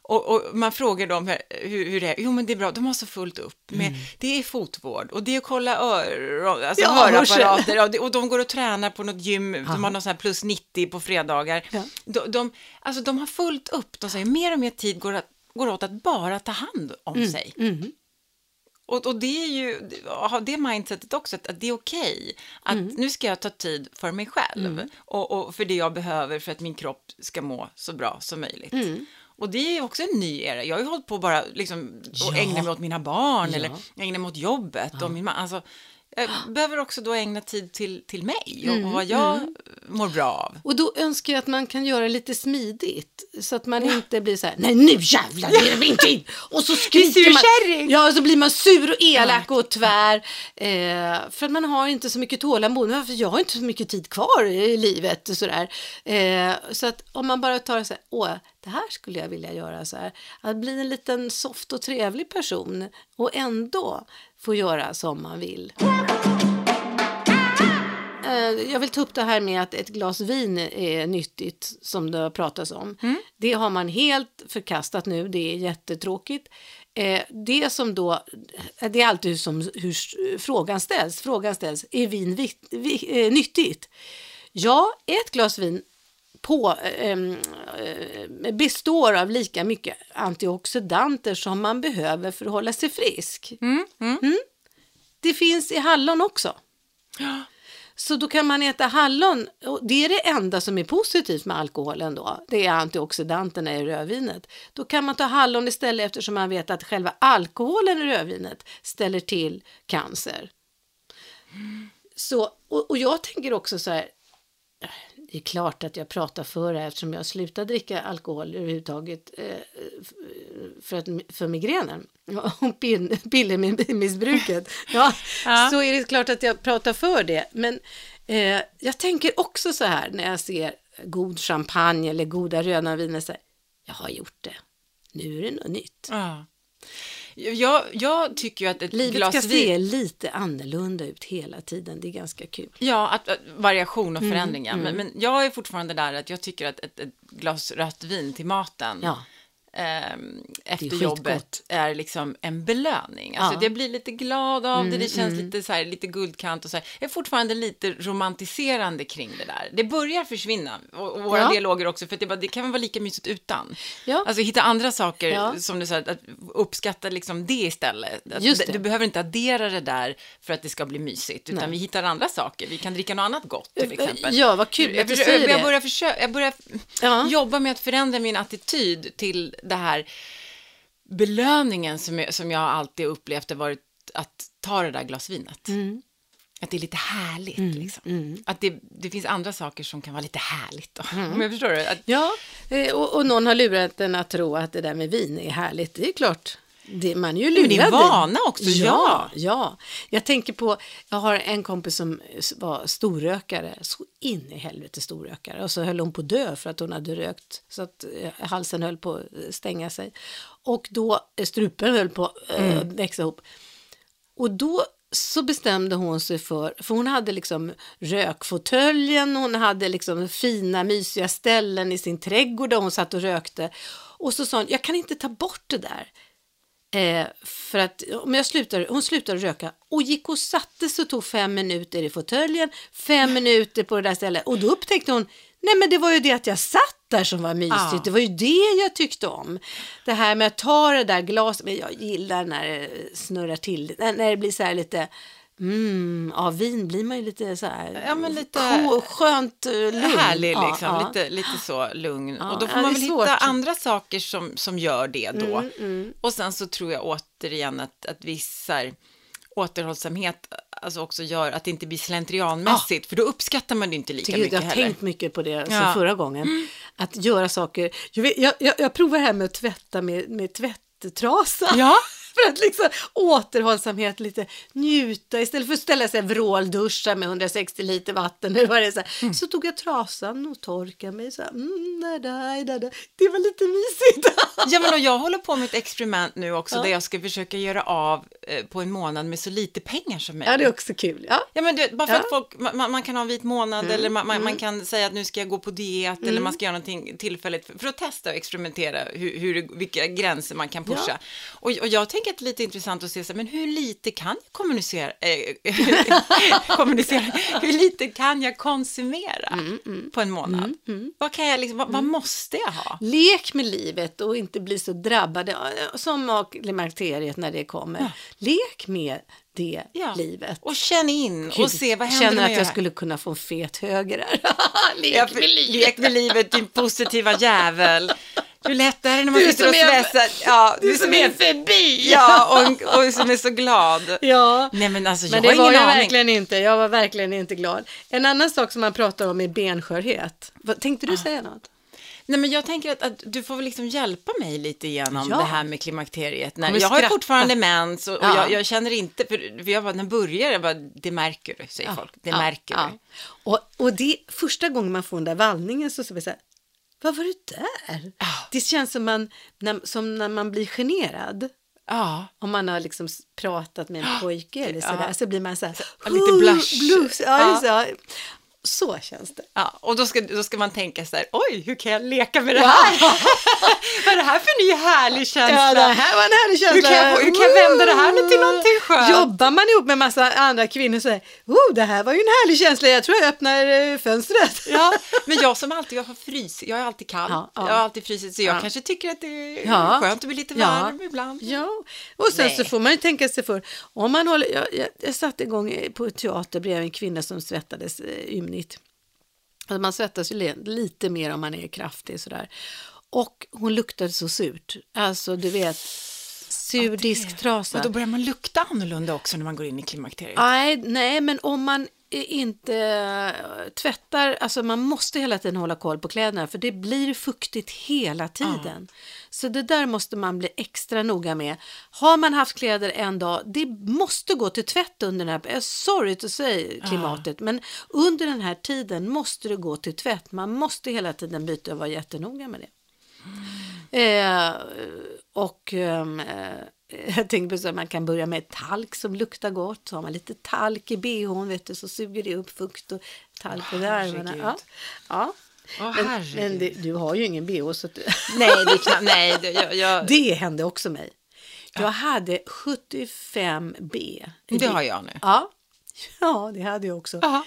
Och, och man frågar dem hur, hur, det är. Jo, men det är bra. De har så fullt upp. Med, Det är fotvård och det är att kolla öron, alltså Ja, hörapparater. Och, det- och de går och tränar på något gym. De har någon sån här plus 90 på fredagar. Ja. De, de, alltså, de har fullt upp. De säger mer och mer tid går, att, går åt att bara ta hand om sig. Mm. Och, och det är ju, ha det mindsetet också, att, att det är okej. Att Mm. nu ska jag ta tid för mig själv och, och för det jag behöver för att min kropp ska må så bra som möjligt. Mm. Och det är också en ny era. Jag har ju hållit på bara liksom och Ja. ägna mig åt mina barn Ja. eller ägna mig åt jobbet och min man. Alltså, behöver också då ägna tid till, till mig och, Mm, vad jag mår bra av. Och då önskar jag att man kan göra lite smidigt. Så att man inte blir så här, nej nu jävlar är det min tid. Och så skriker man. surkärring. Ja, och så blir man sur och elak och tvär. Eh, för att man har inte så mycket tålamod. För jag har inte så mycket tid kvar i livet. och Sådär. Eh, så att om man bara tar så här, åh, det här skulle jag vilja göra så här. Att bli en liten soft och trevlig person. Och ändå få göra som man vill. Eh, Jag vill ta upp det här med att ett glas vin är nyttigt som det har pratats om. Det har man helt förkastat nu, det är jättetråkigt. Eh, Det som då, det är alltid som hur frågan ställs. Frågan ställs, är vin eh, nyttigt? Ja, ett glas vin på, ehm, eh, består av lika mycket antioxidanter som man behöver för att hålla sig frisk. Mm, mm. Det finns i hallon också. Så då kan man äta hallon, och det är det enda som är positivt med alkoholen då, det är antioxidanterna i rödvinet. Då kan man ta hallon istället eftersom man vet att själva alkoholen i rödvinet ställer till cancer. Så, och, och jag tänker också så här, det är klart att jag pratar för det här eftersom jag slutat dricka alkohol överhuvudtaget eh, för, att, för migränen och pill- pillermissbruket. Ja, Ja. Så är det klart att jag pratar för det. Men eh, jag tänker också så här när jag ser god champagne eller goda röda viner. Så här, jag har gjort det. Nu är det något nytt. Ja. Jag, jag tycker ju att ett Livet glas ska vin... se lite annorlunda ut hela tiden. Det är ganska kul. Ja, att, att, variation och Mm, förändringar. Men, men jag är fortfarande där att jag tycker att ett, ett glas rött vin till maten Ja. Ehm, efter skitgott. jobbet är liksom en belöning. Alltså, Ja. Jag blir lite glad av det, Mm, det känns lite, så här, lite guldkant och så här. Jag är fortfarande lite romantiserande kring det där. Det börjar försvinna, och, och våra Ja. dialoger också, för det, bara, det kan vara lika mysigt utan. Ja. Alltså hitta andra saker, Ja. som du sa, att uppskatta liksom det istället. Att Just du- det. Du behöver inte addera det där för att det ska bli mysigt, utan Nej. vi hittar andra saker. Vi kan dricka något annat gott till exempel. Ja, vad kul jag, säger jag det. börjar, försöka, jag börjar Ja. jobba med att förändra min attityd till det här belöningen som jag, som jag alltid upplevt har varit att ta det där glas vinet. Mm. Att det är lite härligt. liksom. Att det, det finns andra saker som kan vara lite härligt. Då. Mm. Om jag förstår det. Att, Ja, eh, och, och någon har lurat en att tro att det där med vin är härligt. Det är klart. Det, man är ju lurad. Det är vana också, Ja, ja. ja. Jag tänker på, jag har en kompis som var storrökare, så in i helvete storrökare. Och så höll hon på att dö för att hon hade rökt, så att eh, halsen höll på att stänga sig. Och då, eh, strupen höll på att eh, Mm. växa ihop. Och då så bestämde hon sig för, för hon hade liksom rökfåtöljen, hon hade liksom fina mysiga ställen i sin trädgård där hon satt och rökte. Och så sa hon, jag kan inte ta bort det där. Eh, för att om jag slutar, hon slutade röka och gick och satte sig och tog fem minuter i fåtöljen, fem minuter på det där stället. Och då upptäckte hon, nej men det var ju det att jag satt där som var mysigt, Ja. det var ju det jag tyckte om. Det här med att ta det där glaset, men jag gillar när det snurrar till, när när det blir så här lite, mm, av vin blir man ju lite så här, Ja, men lite- skönt eh, lugn. härlig, Ja, liksom. ja. Lite, lite så lugn. Ja, och då får ja, man väl hitta andra saker som, som gör det då. Mm, mm. Och sen så tror jag återigen att, att vissa återhållsamhet alltså också gör att det inte blir slentrianmässigt, för då uppskattar man det inte lika mycket jag har heller. tänkt mycket på det Ja. förra gången. Att göra saker. Jag, vet, jag, jag, jag provar här med att tvätta med, med tvätttrasa. Ja, för att liksom återhållsamhet, lite njuta istället för att ställa sig vrålduscha med 160 liter vatten. Eller vad det så, här. så tog jag trasan och torkade mig. Så här, mm, da, da, da. Det var lite mysigt. Ja, men och jag håller på med ett experiment nu också Ja. där jag ska försöka göra av eh, på en månad med så lite pengar som möjligt. Ja, det är också kul. Ja. Ja, men du, bara för Ja. Mm. att folk, man, man- kan ha en vit månad eller man, man, man kan säga att nu ska jag gå på diet eller man ska göra någonting tillfälligt för, för att testa och experimentera hur, hur, vilka gränser man kan pusha. Och, och jag tänker att det är lite intressant att se så här, men hur lite kan jag kommunicera, eh, kommunicera hur lite kan jag konsumera Mm, på en månad? Vad, kan jag liksom, vad, vad måste jag ha? Lek med livet och inte bli så drabbade eh, som av klimakteriet när det kommer. Lek med det Ja. livet. Och känn in och se vad händer Känner att jag gör skulle kunna få en fet höger här. Lek Ja, med livet. lek med livet, din positiva jävel. Hur lätt är det när man Du sitter och stressar? Ja, Du som är förbi! Ja, och, och som är så glad. Ja. Nej, men alltså, jag Men det var jag aning. verkligen inte. Jag var verkligen inte glad. En annan sak som man pratar om är benskörhet. Tänkte Ah. du säga något? Nej, men jag tänker att, att du får väl liksom hjälpa mig lite igenom Ja. det här med klimakteriet. När, jag har fortfarande mens och, och Ja. jag, jag känner inte, för, för jag bara, när börjar, jag bara, det märker du, säger folk. Det Ja, märker ja. du. Och, och det första gången man får den där vallningen så säger vi så här, vad var det där? Ja. Det känns som, man, när, som när man blir generad. Ja. Om man har liksom pratat med en pojke eller sådär, Ja. så blir man så här, lite blush. blush. Ja, Ja. ja. Så känns det. Ja, och då ska, då ska man tänka så här, oj, hur kan jag leka med det här? Vad är det här för ny härlig känsla? Ja, det här var en härlig känsla. Hur kan jag hur kan jag vända det här nu till någonting skönt? Jobbar man ihop med massa andra kvinnor så är oh, det här var ju en härlig känsla, jag tror jag öppnar eh, fönstret. Ja, men jag som alltid jag har frys, jag är alltid kall, Ja, ja. jag har alltid frysit, så jag Ja. kanske tycker att det är skönt att bli lite varm ibland. Ja, och sen Nej. så får man ju tänka sig för. Om man håller, jag, jag, jag satte igång eh, på teater bredvid en kvinna som svettades ymnigt. Alltså man svettas ju lite mer om man är kraftig sådär. Och hon luktade så surt. Alltså du vet, sur disktrasa. Och då börjar man lukta annorlunda också när man går in i klimakteriet. Nej, nej, men om man inte eh, tvättar, alltså man måste hela tiden hålla koll på kläderna för det blir fuktigt hela tiden. Så det där måste man bli extra noga med. Har man haft kläder en dag, det måste gå till tvätt under den här, är sorry att säga klimatet, men under den här tiden måste det gå till tvätt. Man måste hela tiden byta och vara jättenoga med det. Eh, och ehm, eh, jag tänkte på att man kan börja med talk som luktar gott. Så har man lite talk i bhn vet du, så suger det upp fukt och talk under armarna. herregud. Ja. Ja. Åh, Men, men det, du har ju ingen bh så att du... Nej, det knappt, nej, det, jag, jag, det hände också mig. Jag hade 75 B. det har jag nu. Ja. ja, det hade jag också. Jaha.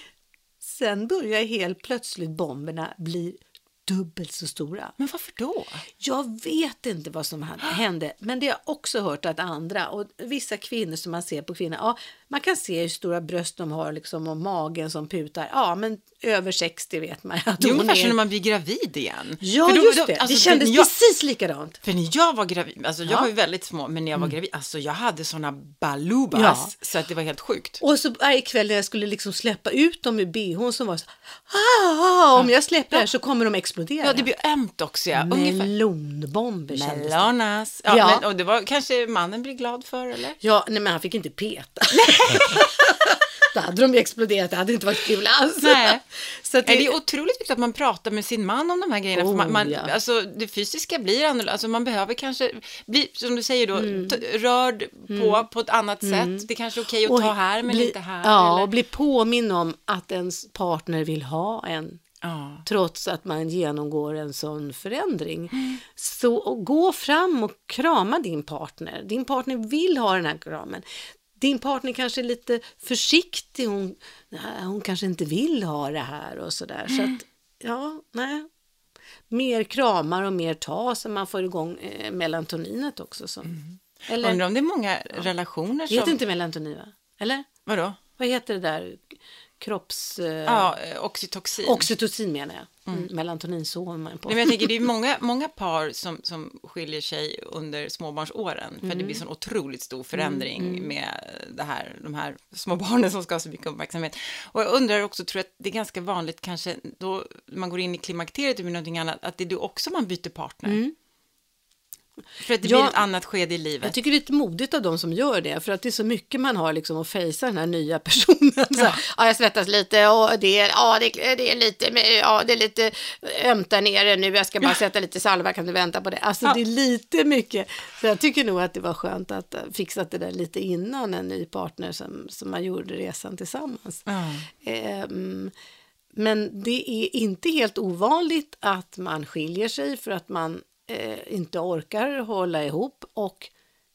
Sen börjar helt plötsligt bomberna bli dubbelt så stora. Men varför då? Jag vet inte vad som hände, men det har jag också hört att andra och vissa kvinnor som man ser på kvinnor, ja, man kan se hur stora bröst de har liksom och magen som putar. Ja, men över 60 vet man att Det är ungefär som när är. man blir gravid igen. Ja, då- just då- det. alltså, det kändes jag, precis likadant. För när jag var gravid, alltså jag Ja. Mm. var ju väldigt små, men när jag var gravid, alltså jag hade såna balubas Ja. så att det var helt sjukt. Och så varje kväll när jag skulle liksom släppa ut dem ur bhn så var så ah, om jag släpper här så kommer de explodera. Ja, det blir ömt också, ja. Ungefär. Melonbomber kändes det. Melonas. Ja, Ja. Men, och det var kanske mannen blir glad för, eller? Ja, nej men han fick inte peta. Hade de exploderat, det hade inte varit kul alls. Nej. Så Nej, det är otroligt viktigt att man pratar med sin man om de här grejerna. för Oh, man, man, ja. alltså, det fysiska blir annorlunda. Alltså, man behöver kanske bli, som du säger då, Mm. rörd på på ett annat sätt. Det är kanske är okej att Och ta här, men bli, inte här. Ja, eller? och bli påminn om att ens partner vill ha en. ja. Trots att man genomgår en sån förändring. Mm. Så gå fram och krama din partner. Din partner vill ha den här kramen. Din partner kanske är lite försiktig. Hon, hon kanske inte vill ha det här och sådär. Så Mm. att, ja, nej. Mer kramar och mer ta så man får igång eh, melatoninet också. Så. Eller, Undrar om det är många relationer det heter som... inte melatonin va? Eller? Vadå? Vad heter det där? Kropps... Eh, Ja, eh, oxytocin. Oxytocin menar jag. Mm. Melatonin sover man på. Nej, men jag tänker, det är många, många par som, som skiljer sig under småbarnsåren, för Mm. det blir sån otroligt stor förändring med det här, de här små barnen som ska ha så mycket uppmärksamhet. Och jag undrar också, tror jag att det är ganska vanligt kanske då man går in i klimakteriet med någonting annat, att det är då också man byter partner. Mm. För att det Ja. blir ett annat skede i livet. Jag tycker det är lite modigt av de som gör det, för att det är så mycket man har liksom att fejsa den här nya personen. Så här, ja, jag svettas lite och det är, ja, det, det är lite, ja, det är lite ömt där nere nu, jag ska bara sätta lite salva, kan du vänta på det? Alltså Ja. det är lite mycket. Så jag tycker nog att det var skönt att uh, fixat det där lite innan en ny partner som, som man gjorde resan tillsammans. Ja. Ehm, men det är inte helt ovanligt att man skiljer sig för att man eh, inte orkar hålla ihop och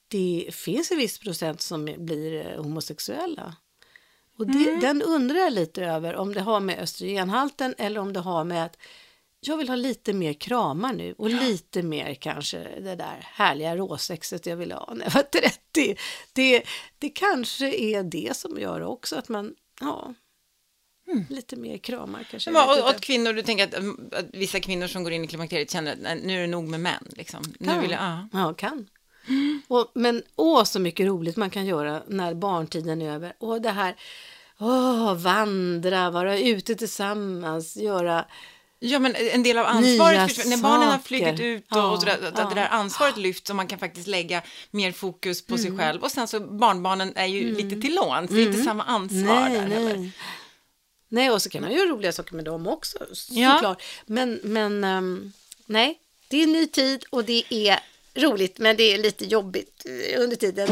det finns en viss procent som blir eh, homosexuella. Och det, Den undrar jag lite över om det har med östrogenhalten eller om det har med att jag vill ha lite mer kramar nu och lite mer kanske det där härliga råsexet jag ville ha när jag var 30. Det, det kanske är det som gör också att man, ja, lite mer kramar kanske. Men vad- åt kvinnor, du tänker att, mm, att vissa kvinnor som går in i klimakteriet känner att nej, nu är det nog med män. Liksom. Nu Kan. vill jag, ja. Ja, kan. Och, men åh, så mycket roligt man kan göra när barntiden är över. Och det här, åh, vandra, vara ute tillsammans, göra... ja, men en del av ansvaret, försvinner. när barnen har flugit ut och, Ja, och sådär, att, ja. det där ansvaret lyfts och man kan faktiskt lägga mer fokus på Mm. sig själv. Och sen så barnbarnen är ju lite till låns, det är inte samma ansvar där heller. Nej. Och så kan man göra roliga saker med dem också, Ja. såklart. Men, men ehm, nej, det är ny tid och det är roligt, men det är lite jobbigt eh, under tiden.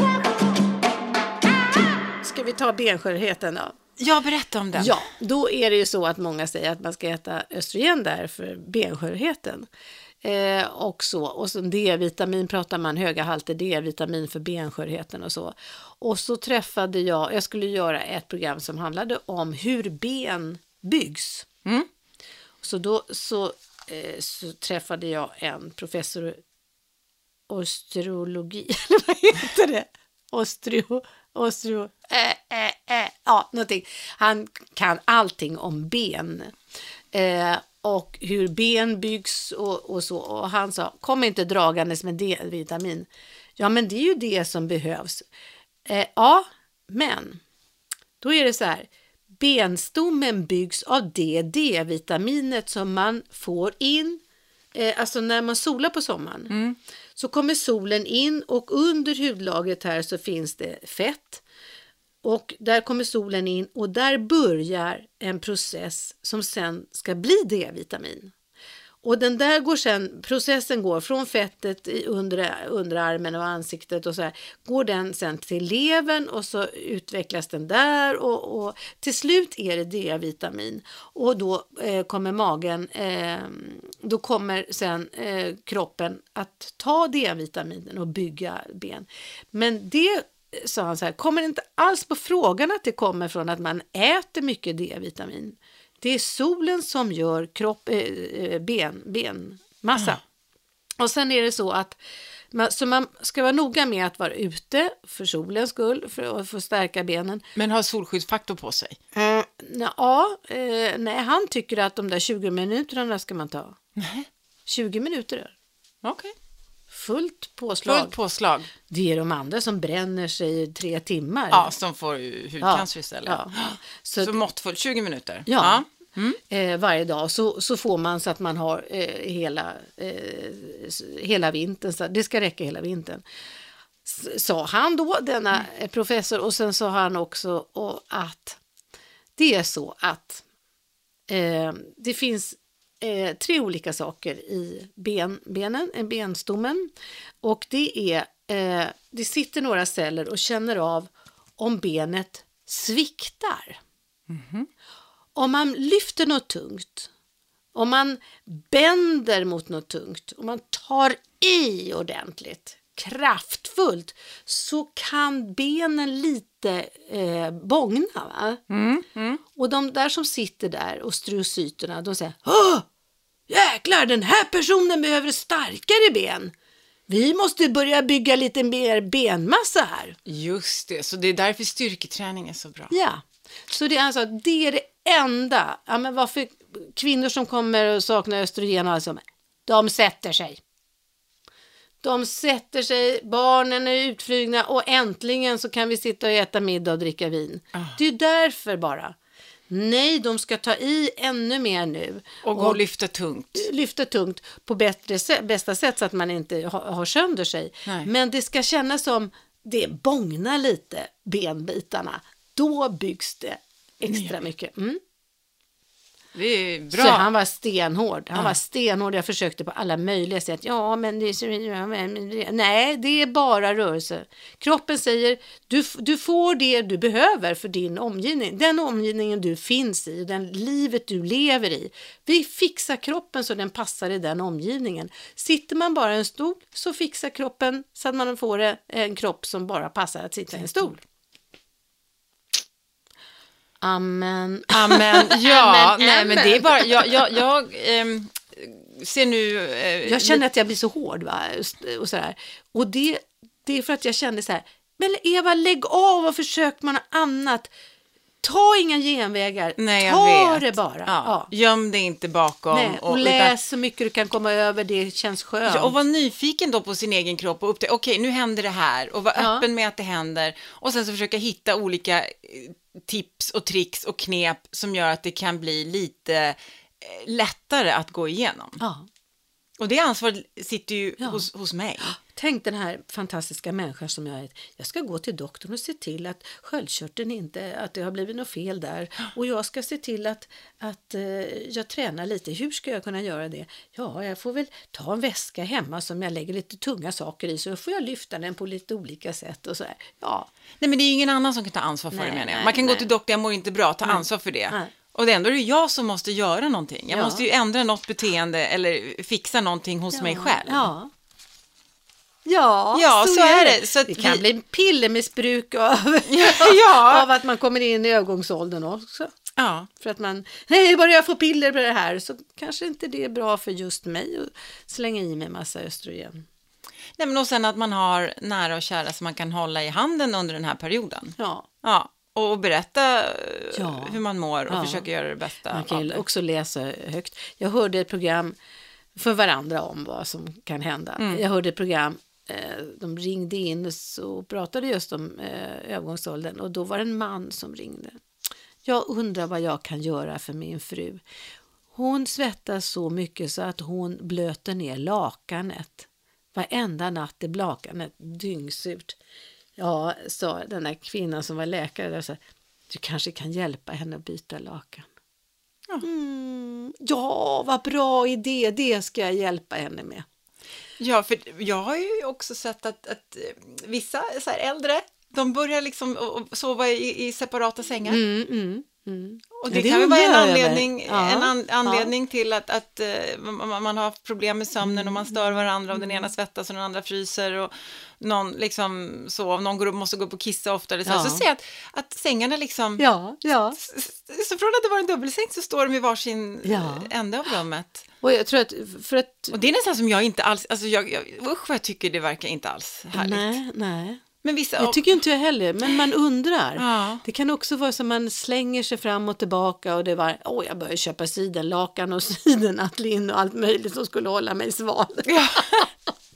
Ska vi ta benskörheten då? Ja, berätta om den. Ja, då är det ju så att många säger att man ska äta östrogen där för benskörheten. Eh, och så, och så D-vitamin pratar man, höga halter D-vitamin för benskörheten och så. Och så träffade jag, jag skulle göra ett program som handlade om hur ben byggs. Mm. Så då så, eh, så träffade jag en professor i osteologi, eller vad heter det? Osteo, osteo, äh, äh, äh, ja, någonting. Han kan allting om ben. Eh, och hur ben byggs och, och så. Och han sa, kom inte dragandes med D-vitamin. Ja, men det är ju det som behövs. Eh, ja, men då är det så här. Benstommen byggs av det D-vitaminet som man får in eh, alltså när man solar på sommaren. Så kommer solen in och under hudlagret här så finns det fett. Och där kommer solen in och där börjar en process som sen ska bli D-vitamin. Och den där går sen, processen går från fettet i under, underarmen och ansiktet och så här, går den sen till levern och så utvecklas den där och, och till slut är det D-vitamin och då eh, kommer magen, eh, då kommer sen eh, kroppen att ta D-vitaminen och bygga ben. Men det sa han så här, kommer inte alls på frågan att det kommer från att man äter mycket D-vitamin. Det är solen som gör kropp, eh, ben, benmassa. Och sen är det så att man, så man ska vara noga med att vara ute för solens skull, för att få stärka benen. Men har solskyddsfaktor på sig? Eh, ja, eh, nej, han tycker att de där 20 minuterna ska man ta. Nej. 20 minuter, Okej. Fullt påslag. Fullt påslag. Det är de andra som bränner sig i tre timmar. Ja, som får hudcancer istället. Ja. Så, Så måttfullt, 20 minuter. Ja. Mm. eh, varje dag så, så får man så att man har eh, hela, eh, hela vintern. Så det ska räcka hela vintern. S- Sa han då, denna eh, professor. Och sen sa han också att det är så att eh, det finns eh, tre olika saker i ben, benen, eh, benstommen. Och det är, eh, det sitter några celler och känner av om benet sviktar. Om man lyfter något tungt, om man bänder mot något tungt, om man tar i ordentligt, kraftfullt, så kan benen lite eh, bångna. Va? Och de där som sitter där, osteocyterna, de säger Åh! Jäklar, den här personen behöver starkare ben. Vi måste börja bygga lite mer benmassa här. Just det, så det är därför styrketräning är så bra. Ja, så det är alltså det är det enda. Ja, men varför kvinnor som kommer och saknar östrogen och allt sånt, de sätter sig. De sätter sig, barnen är utflygna och äntligen så kan vi sitta och äta middag och dricka vin. Det är därför bara. Nej, de ska ta i ännu mer nu. Och gå och lyfta tungt. lyfta tungt på bättre, bästa sätt så att man inte har, har sönder sig. Nej. Men det ska kännas som det bångnar lite, benbitarna. Då byggs det extra mycket. Mm. Så han var stenhård. Han var stenhård. Jag försökte på alla möjliga sätt. Ja, men det är ja, Nej, det är bara rörelse. Kroppen säger du, du får det du behöver för din omgivning. Den omgivningen du finns i, den livet du lever i. Vi fixar kroppen så den passar i den omgivningen. Sitter man bara i en stol så fixar kroppen så att man får en kropp som bara passar att sitta i en stol. Amen. Amen. Ja, Amen, nej, men det är bara, jag, jag, jag ehm, ser nu... eh, Jag känner att jag blir så hård va? och sådär. Och det, det är för att jag kände så här, men Eva lägg av och försök med något annat. Ta inga genvägar, Nej, ta det bara. Ja. Ja. Göm dig inte bakom. Nej, och utan- läs så mycket du kan komma över, det känns skönt. Ja, och var nyfiken då på sin egen kropp och upptäcka, okej nu händer det här och var Ja. öppen med att det händer och sen så försöka hitta olika eh, tips och tricks och knep som gör att det kan bli lite eh, lättare att gå igenom. ja. Och det ansvaret sitter ju Ja. hos, hos mig. Tänk den här fantastiska människan som jag är. Jag ska gå till doktorn och se till att sköldkörteln inte, att det har blivit något fel där. Och jag ska se till att, att eh, jag tränar lite. Hur ska jag kunna göra det? Ja, jag får väl ta en väska hemma som jag lägger lite tunga saker i så får jag lyfta den på lite olika sätt och så här. Ja, Nej men det är ingen annan som kan ta ansvar för Nej, det menar jag. nej, Man kan gå nej. till doktorn, jag mår inte bra, ta ansvar för det. Nej. Och det ändå är det jag som måste göra någonting. Jag Ja. måste ju ändra något beteende eller fixa någonting hos mig själv. Ja. Ja, Ja, så är det. Så att det kan vi- bli pillermissbruk av, Ja. av att man kommer in i övergångsåldern också. Ja. För att man, nej, bara jag får piller på det här så kanske inte det är bra för just mig att slänga i mig massa östrogen. Nej, men och sen att man har nära och kära som man kan hålla i handen under den här perioden. Ja, Ja, och berätta eh, Ja. hur man mår och Ja. försöka göra det bästa man kan ju också läsa högt. Jag hörde ett program för varandra om vad som kan hända. Mm. Jag hörde ett program, eh, de ringde in och pratade just om eh, övergångsåldern och då var det en man som ringde. Jag undrar vad jag kan göra för min fru. Hon svettas så mycket så att hon blöter ner lakanet. Varenda natt är lakanet dyngsurt. Ja, sa den där kvinnan som var läkare där, så du kanske kan hjälpa henne att byta lakan. Ja. Mm, ja, vad bra idé, det ska jag hjälpa henne med. Ja, för jag har ju också sett att, att eh, vissa så här äldre, de börjar liksom sova i, i separata sängar. Mm, mm, mm. Och Ja, det, det kan väl vara en anledning, Ja, en an, ja. anledning till att, att eh, man, har haft problem med sömnen och man stör varandra och den Mm. ena svettas och den andra fryser och någon liksom så, någon går upp, måste gå upp och kissa oftare. Så, Ja. så ser jag att, att sängarna liksom, Ja, ja. så från att det var en dubbelsäng så står de i varsin Ja. eh, ände av rummet. Och jag tror att för att... Och det är nästan som jag inte alls, alltså jag, jag, usch vad jag tycker det verkar inte alls härligt. Nej, nej. Men vissa, Det tycker inte jag heller, men man undrar. Ja. Det kan också vara så man slänger sig fram och tillbaka och det var, åh jag börjar köpa sidenlakan och sidenattlin och allt möjligt som skulle hålla mig sval. Ja.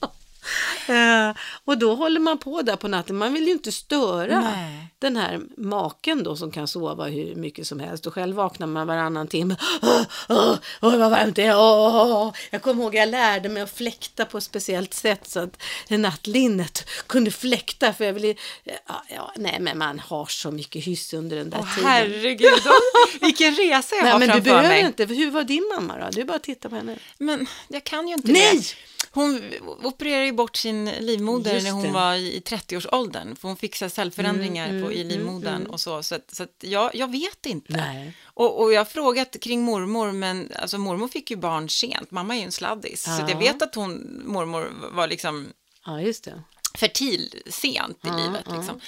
Eh, och då håller man på där på natten. Man vill ju inte störa Nej. den här maken då som kan sova hur mycket som helst. Och själv vaknar man varannan timme. Åh, åh, åh, vad varmt det är. Åh, åh. Jag kommer ihåg jag lärde mig att fläkta på ett speciellt sätt så att nattlinnet kunde fläkta. För jag ville, ja, ja, nej men man har så mycket hyss under den där Åh, tiden. herregud, vilken resa jag Nej har men du framför behöver mig. inte. Hur var din mamma då? Du bara titta på henne. Men jag kan ju inte Nej! det. Hon opererade ju bort sin livmoder när hon var i 30-årsåldern. För hon fick så cellförändringar Mm, på, i mm, livmodern mm, och så. Så, att, så att jag, jag vet inte. Nej. Och, och jag har frågat kring mormor, men alltså mormor fick ju barn sent. Mamma är ju en sladdis. Så att jag Ja. vet att hon, mormor var liksom Ja, just det. fertil sent i Ja, livet. ja. Liksom.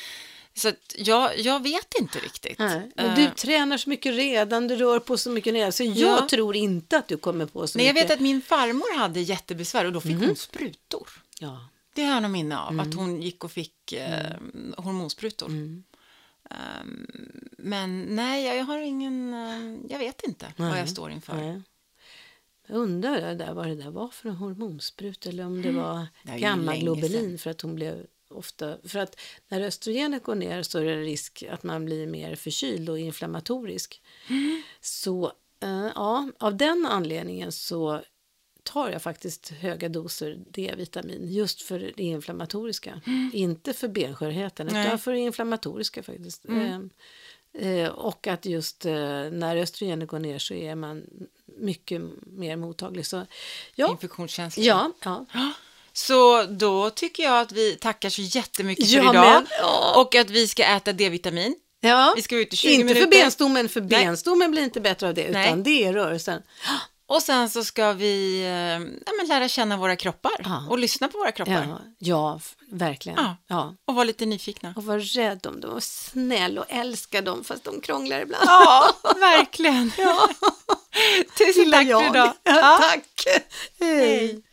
Så jag, jag vet inte riktigt. Nej, Eh, du tränar så mycket redan, du rör på så mycket redan, så jag Ja. tror inte att du kommer på så Nej, jag mycket. vet att min farmor hade jättebesvär och då fick Mhm. hon sprutor. Ja. Det har jag nog minne av, Mm. att hon gick och fick eh, hormonsprutor. Ehm, men nej, jag, jag har ingen, eh, jag vet inte vad Nej, jag står inför. Nej. Jag undrar där, vad det där var för en hormonsprut eller om det var Det är ju gamma länge globulin sedan. för att hon blev ofta. För att när östrogenet går ner så är det risk att man blir mer förkyld och inflammatorisk. Så eh, ja, av den anledningen så tar jag faktiskt höga doser D-vitamin just för det inflammatoriska. Inte för benskörheten Nej. utan för det inflammatoriska faktiskt. Eh, eh, och att just eh, när östrogenet går ner så är man mycket mer mottaglig. Så, ja, Infektionskänslig. ja, ja. Så då tycker jag att vi tackar så jättemycket för Ja, idag. ja. Och att vi ska äta D-vitamin. ja. Vi ska ut i 20 Inte minuter. för benstommen, för Nej. benstommen blir inte bättre av det, utan Nej. det är rörelsen. Och sen så ska vi eh, ja, lära känna våra kroppar Ja. och lyssna på våra kroppar. Ja, ja verkligen. Ja. Och vara lite nyfikna. Och var rädd om dem och snäll och älska dem fast de krånglar ibland. Ja, verkligen. Tusen tack för jag. idag. Ja, tack. Hej. Hej.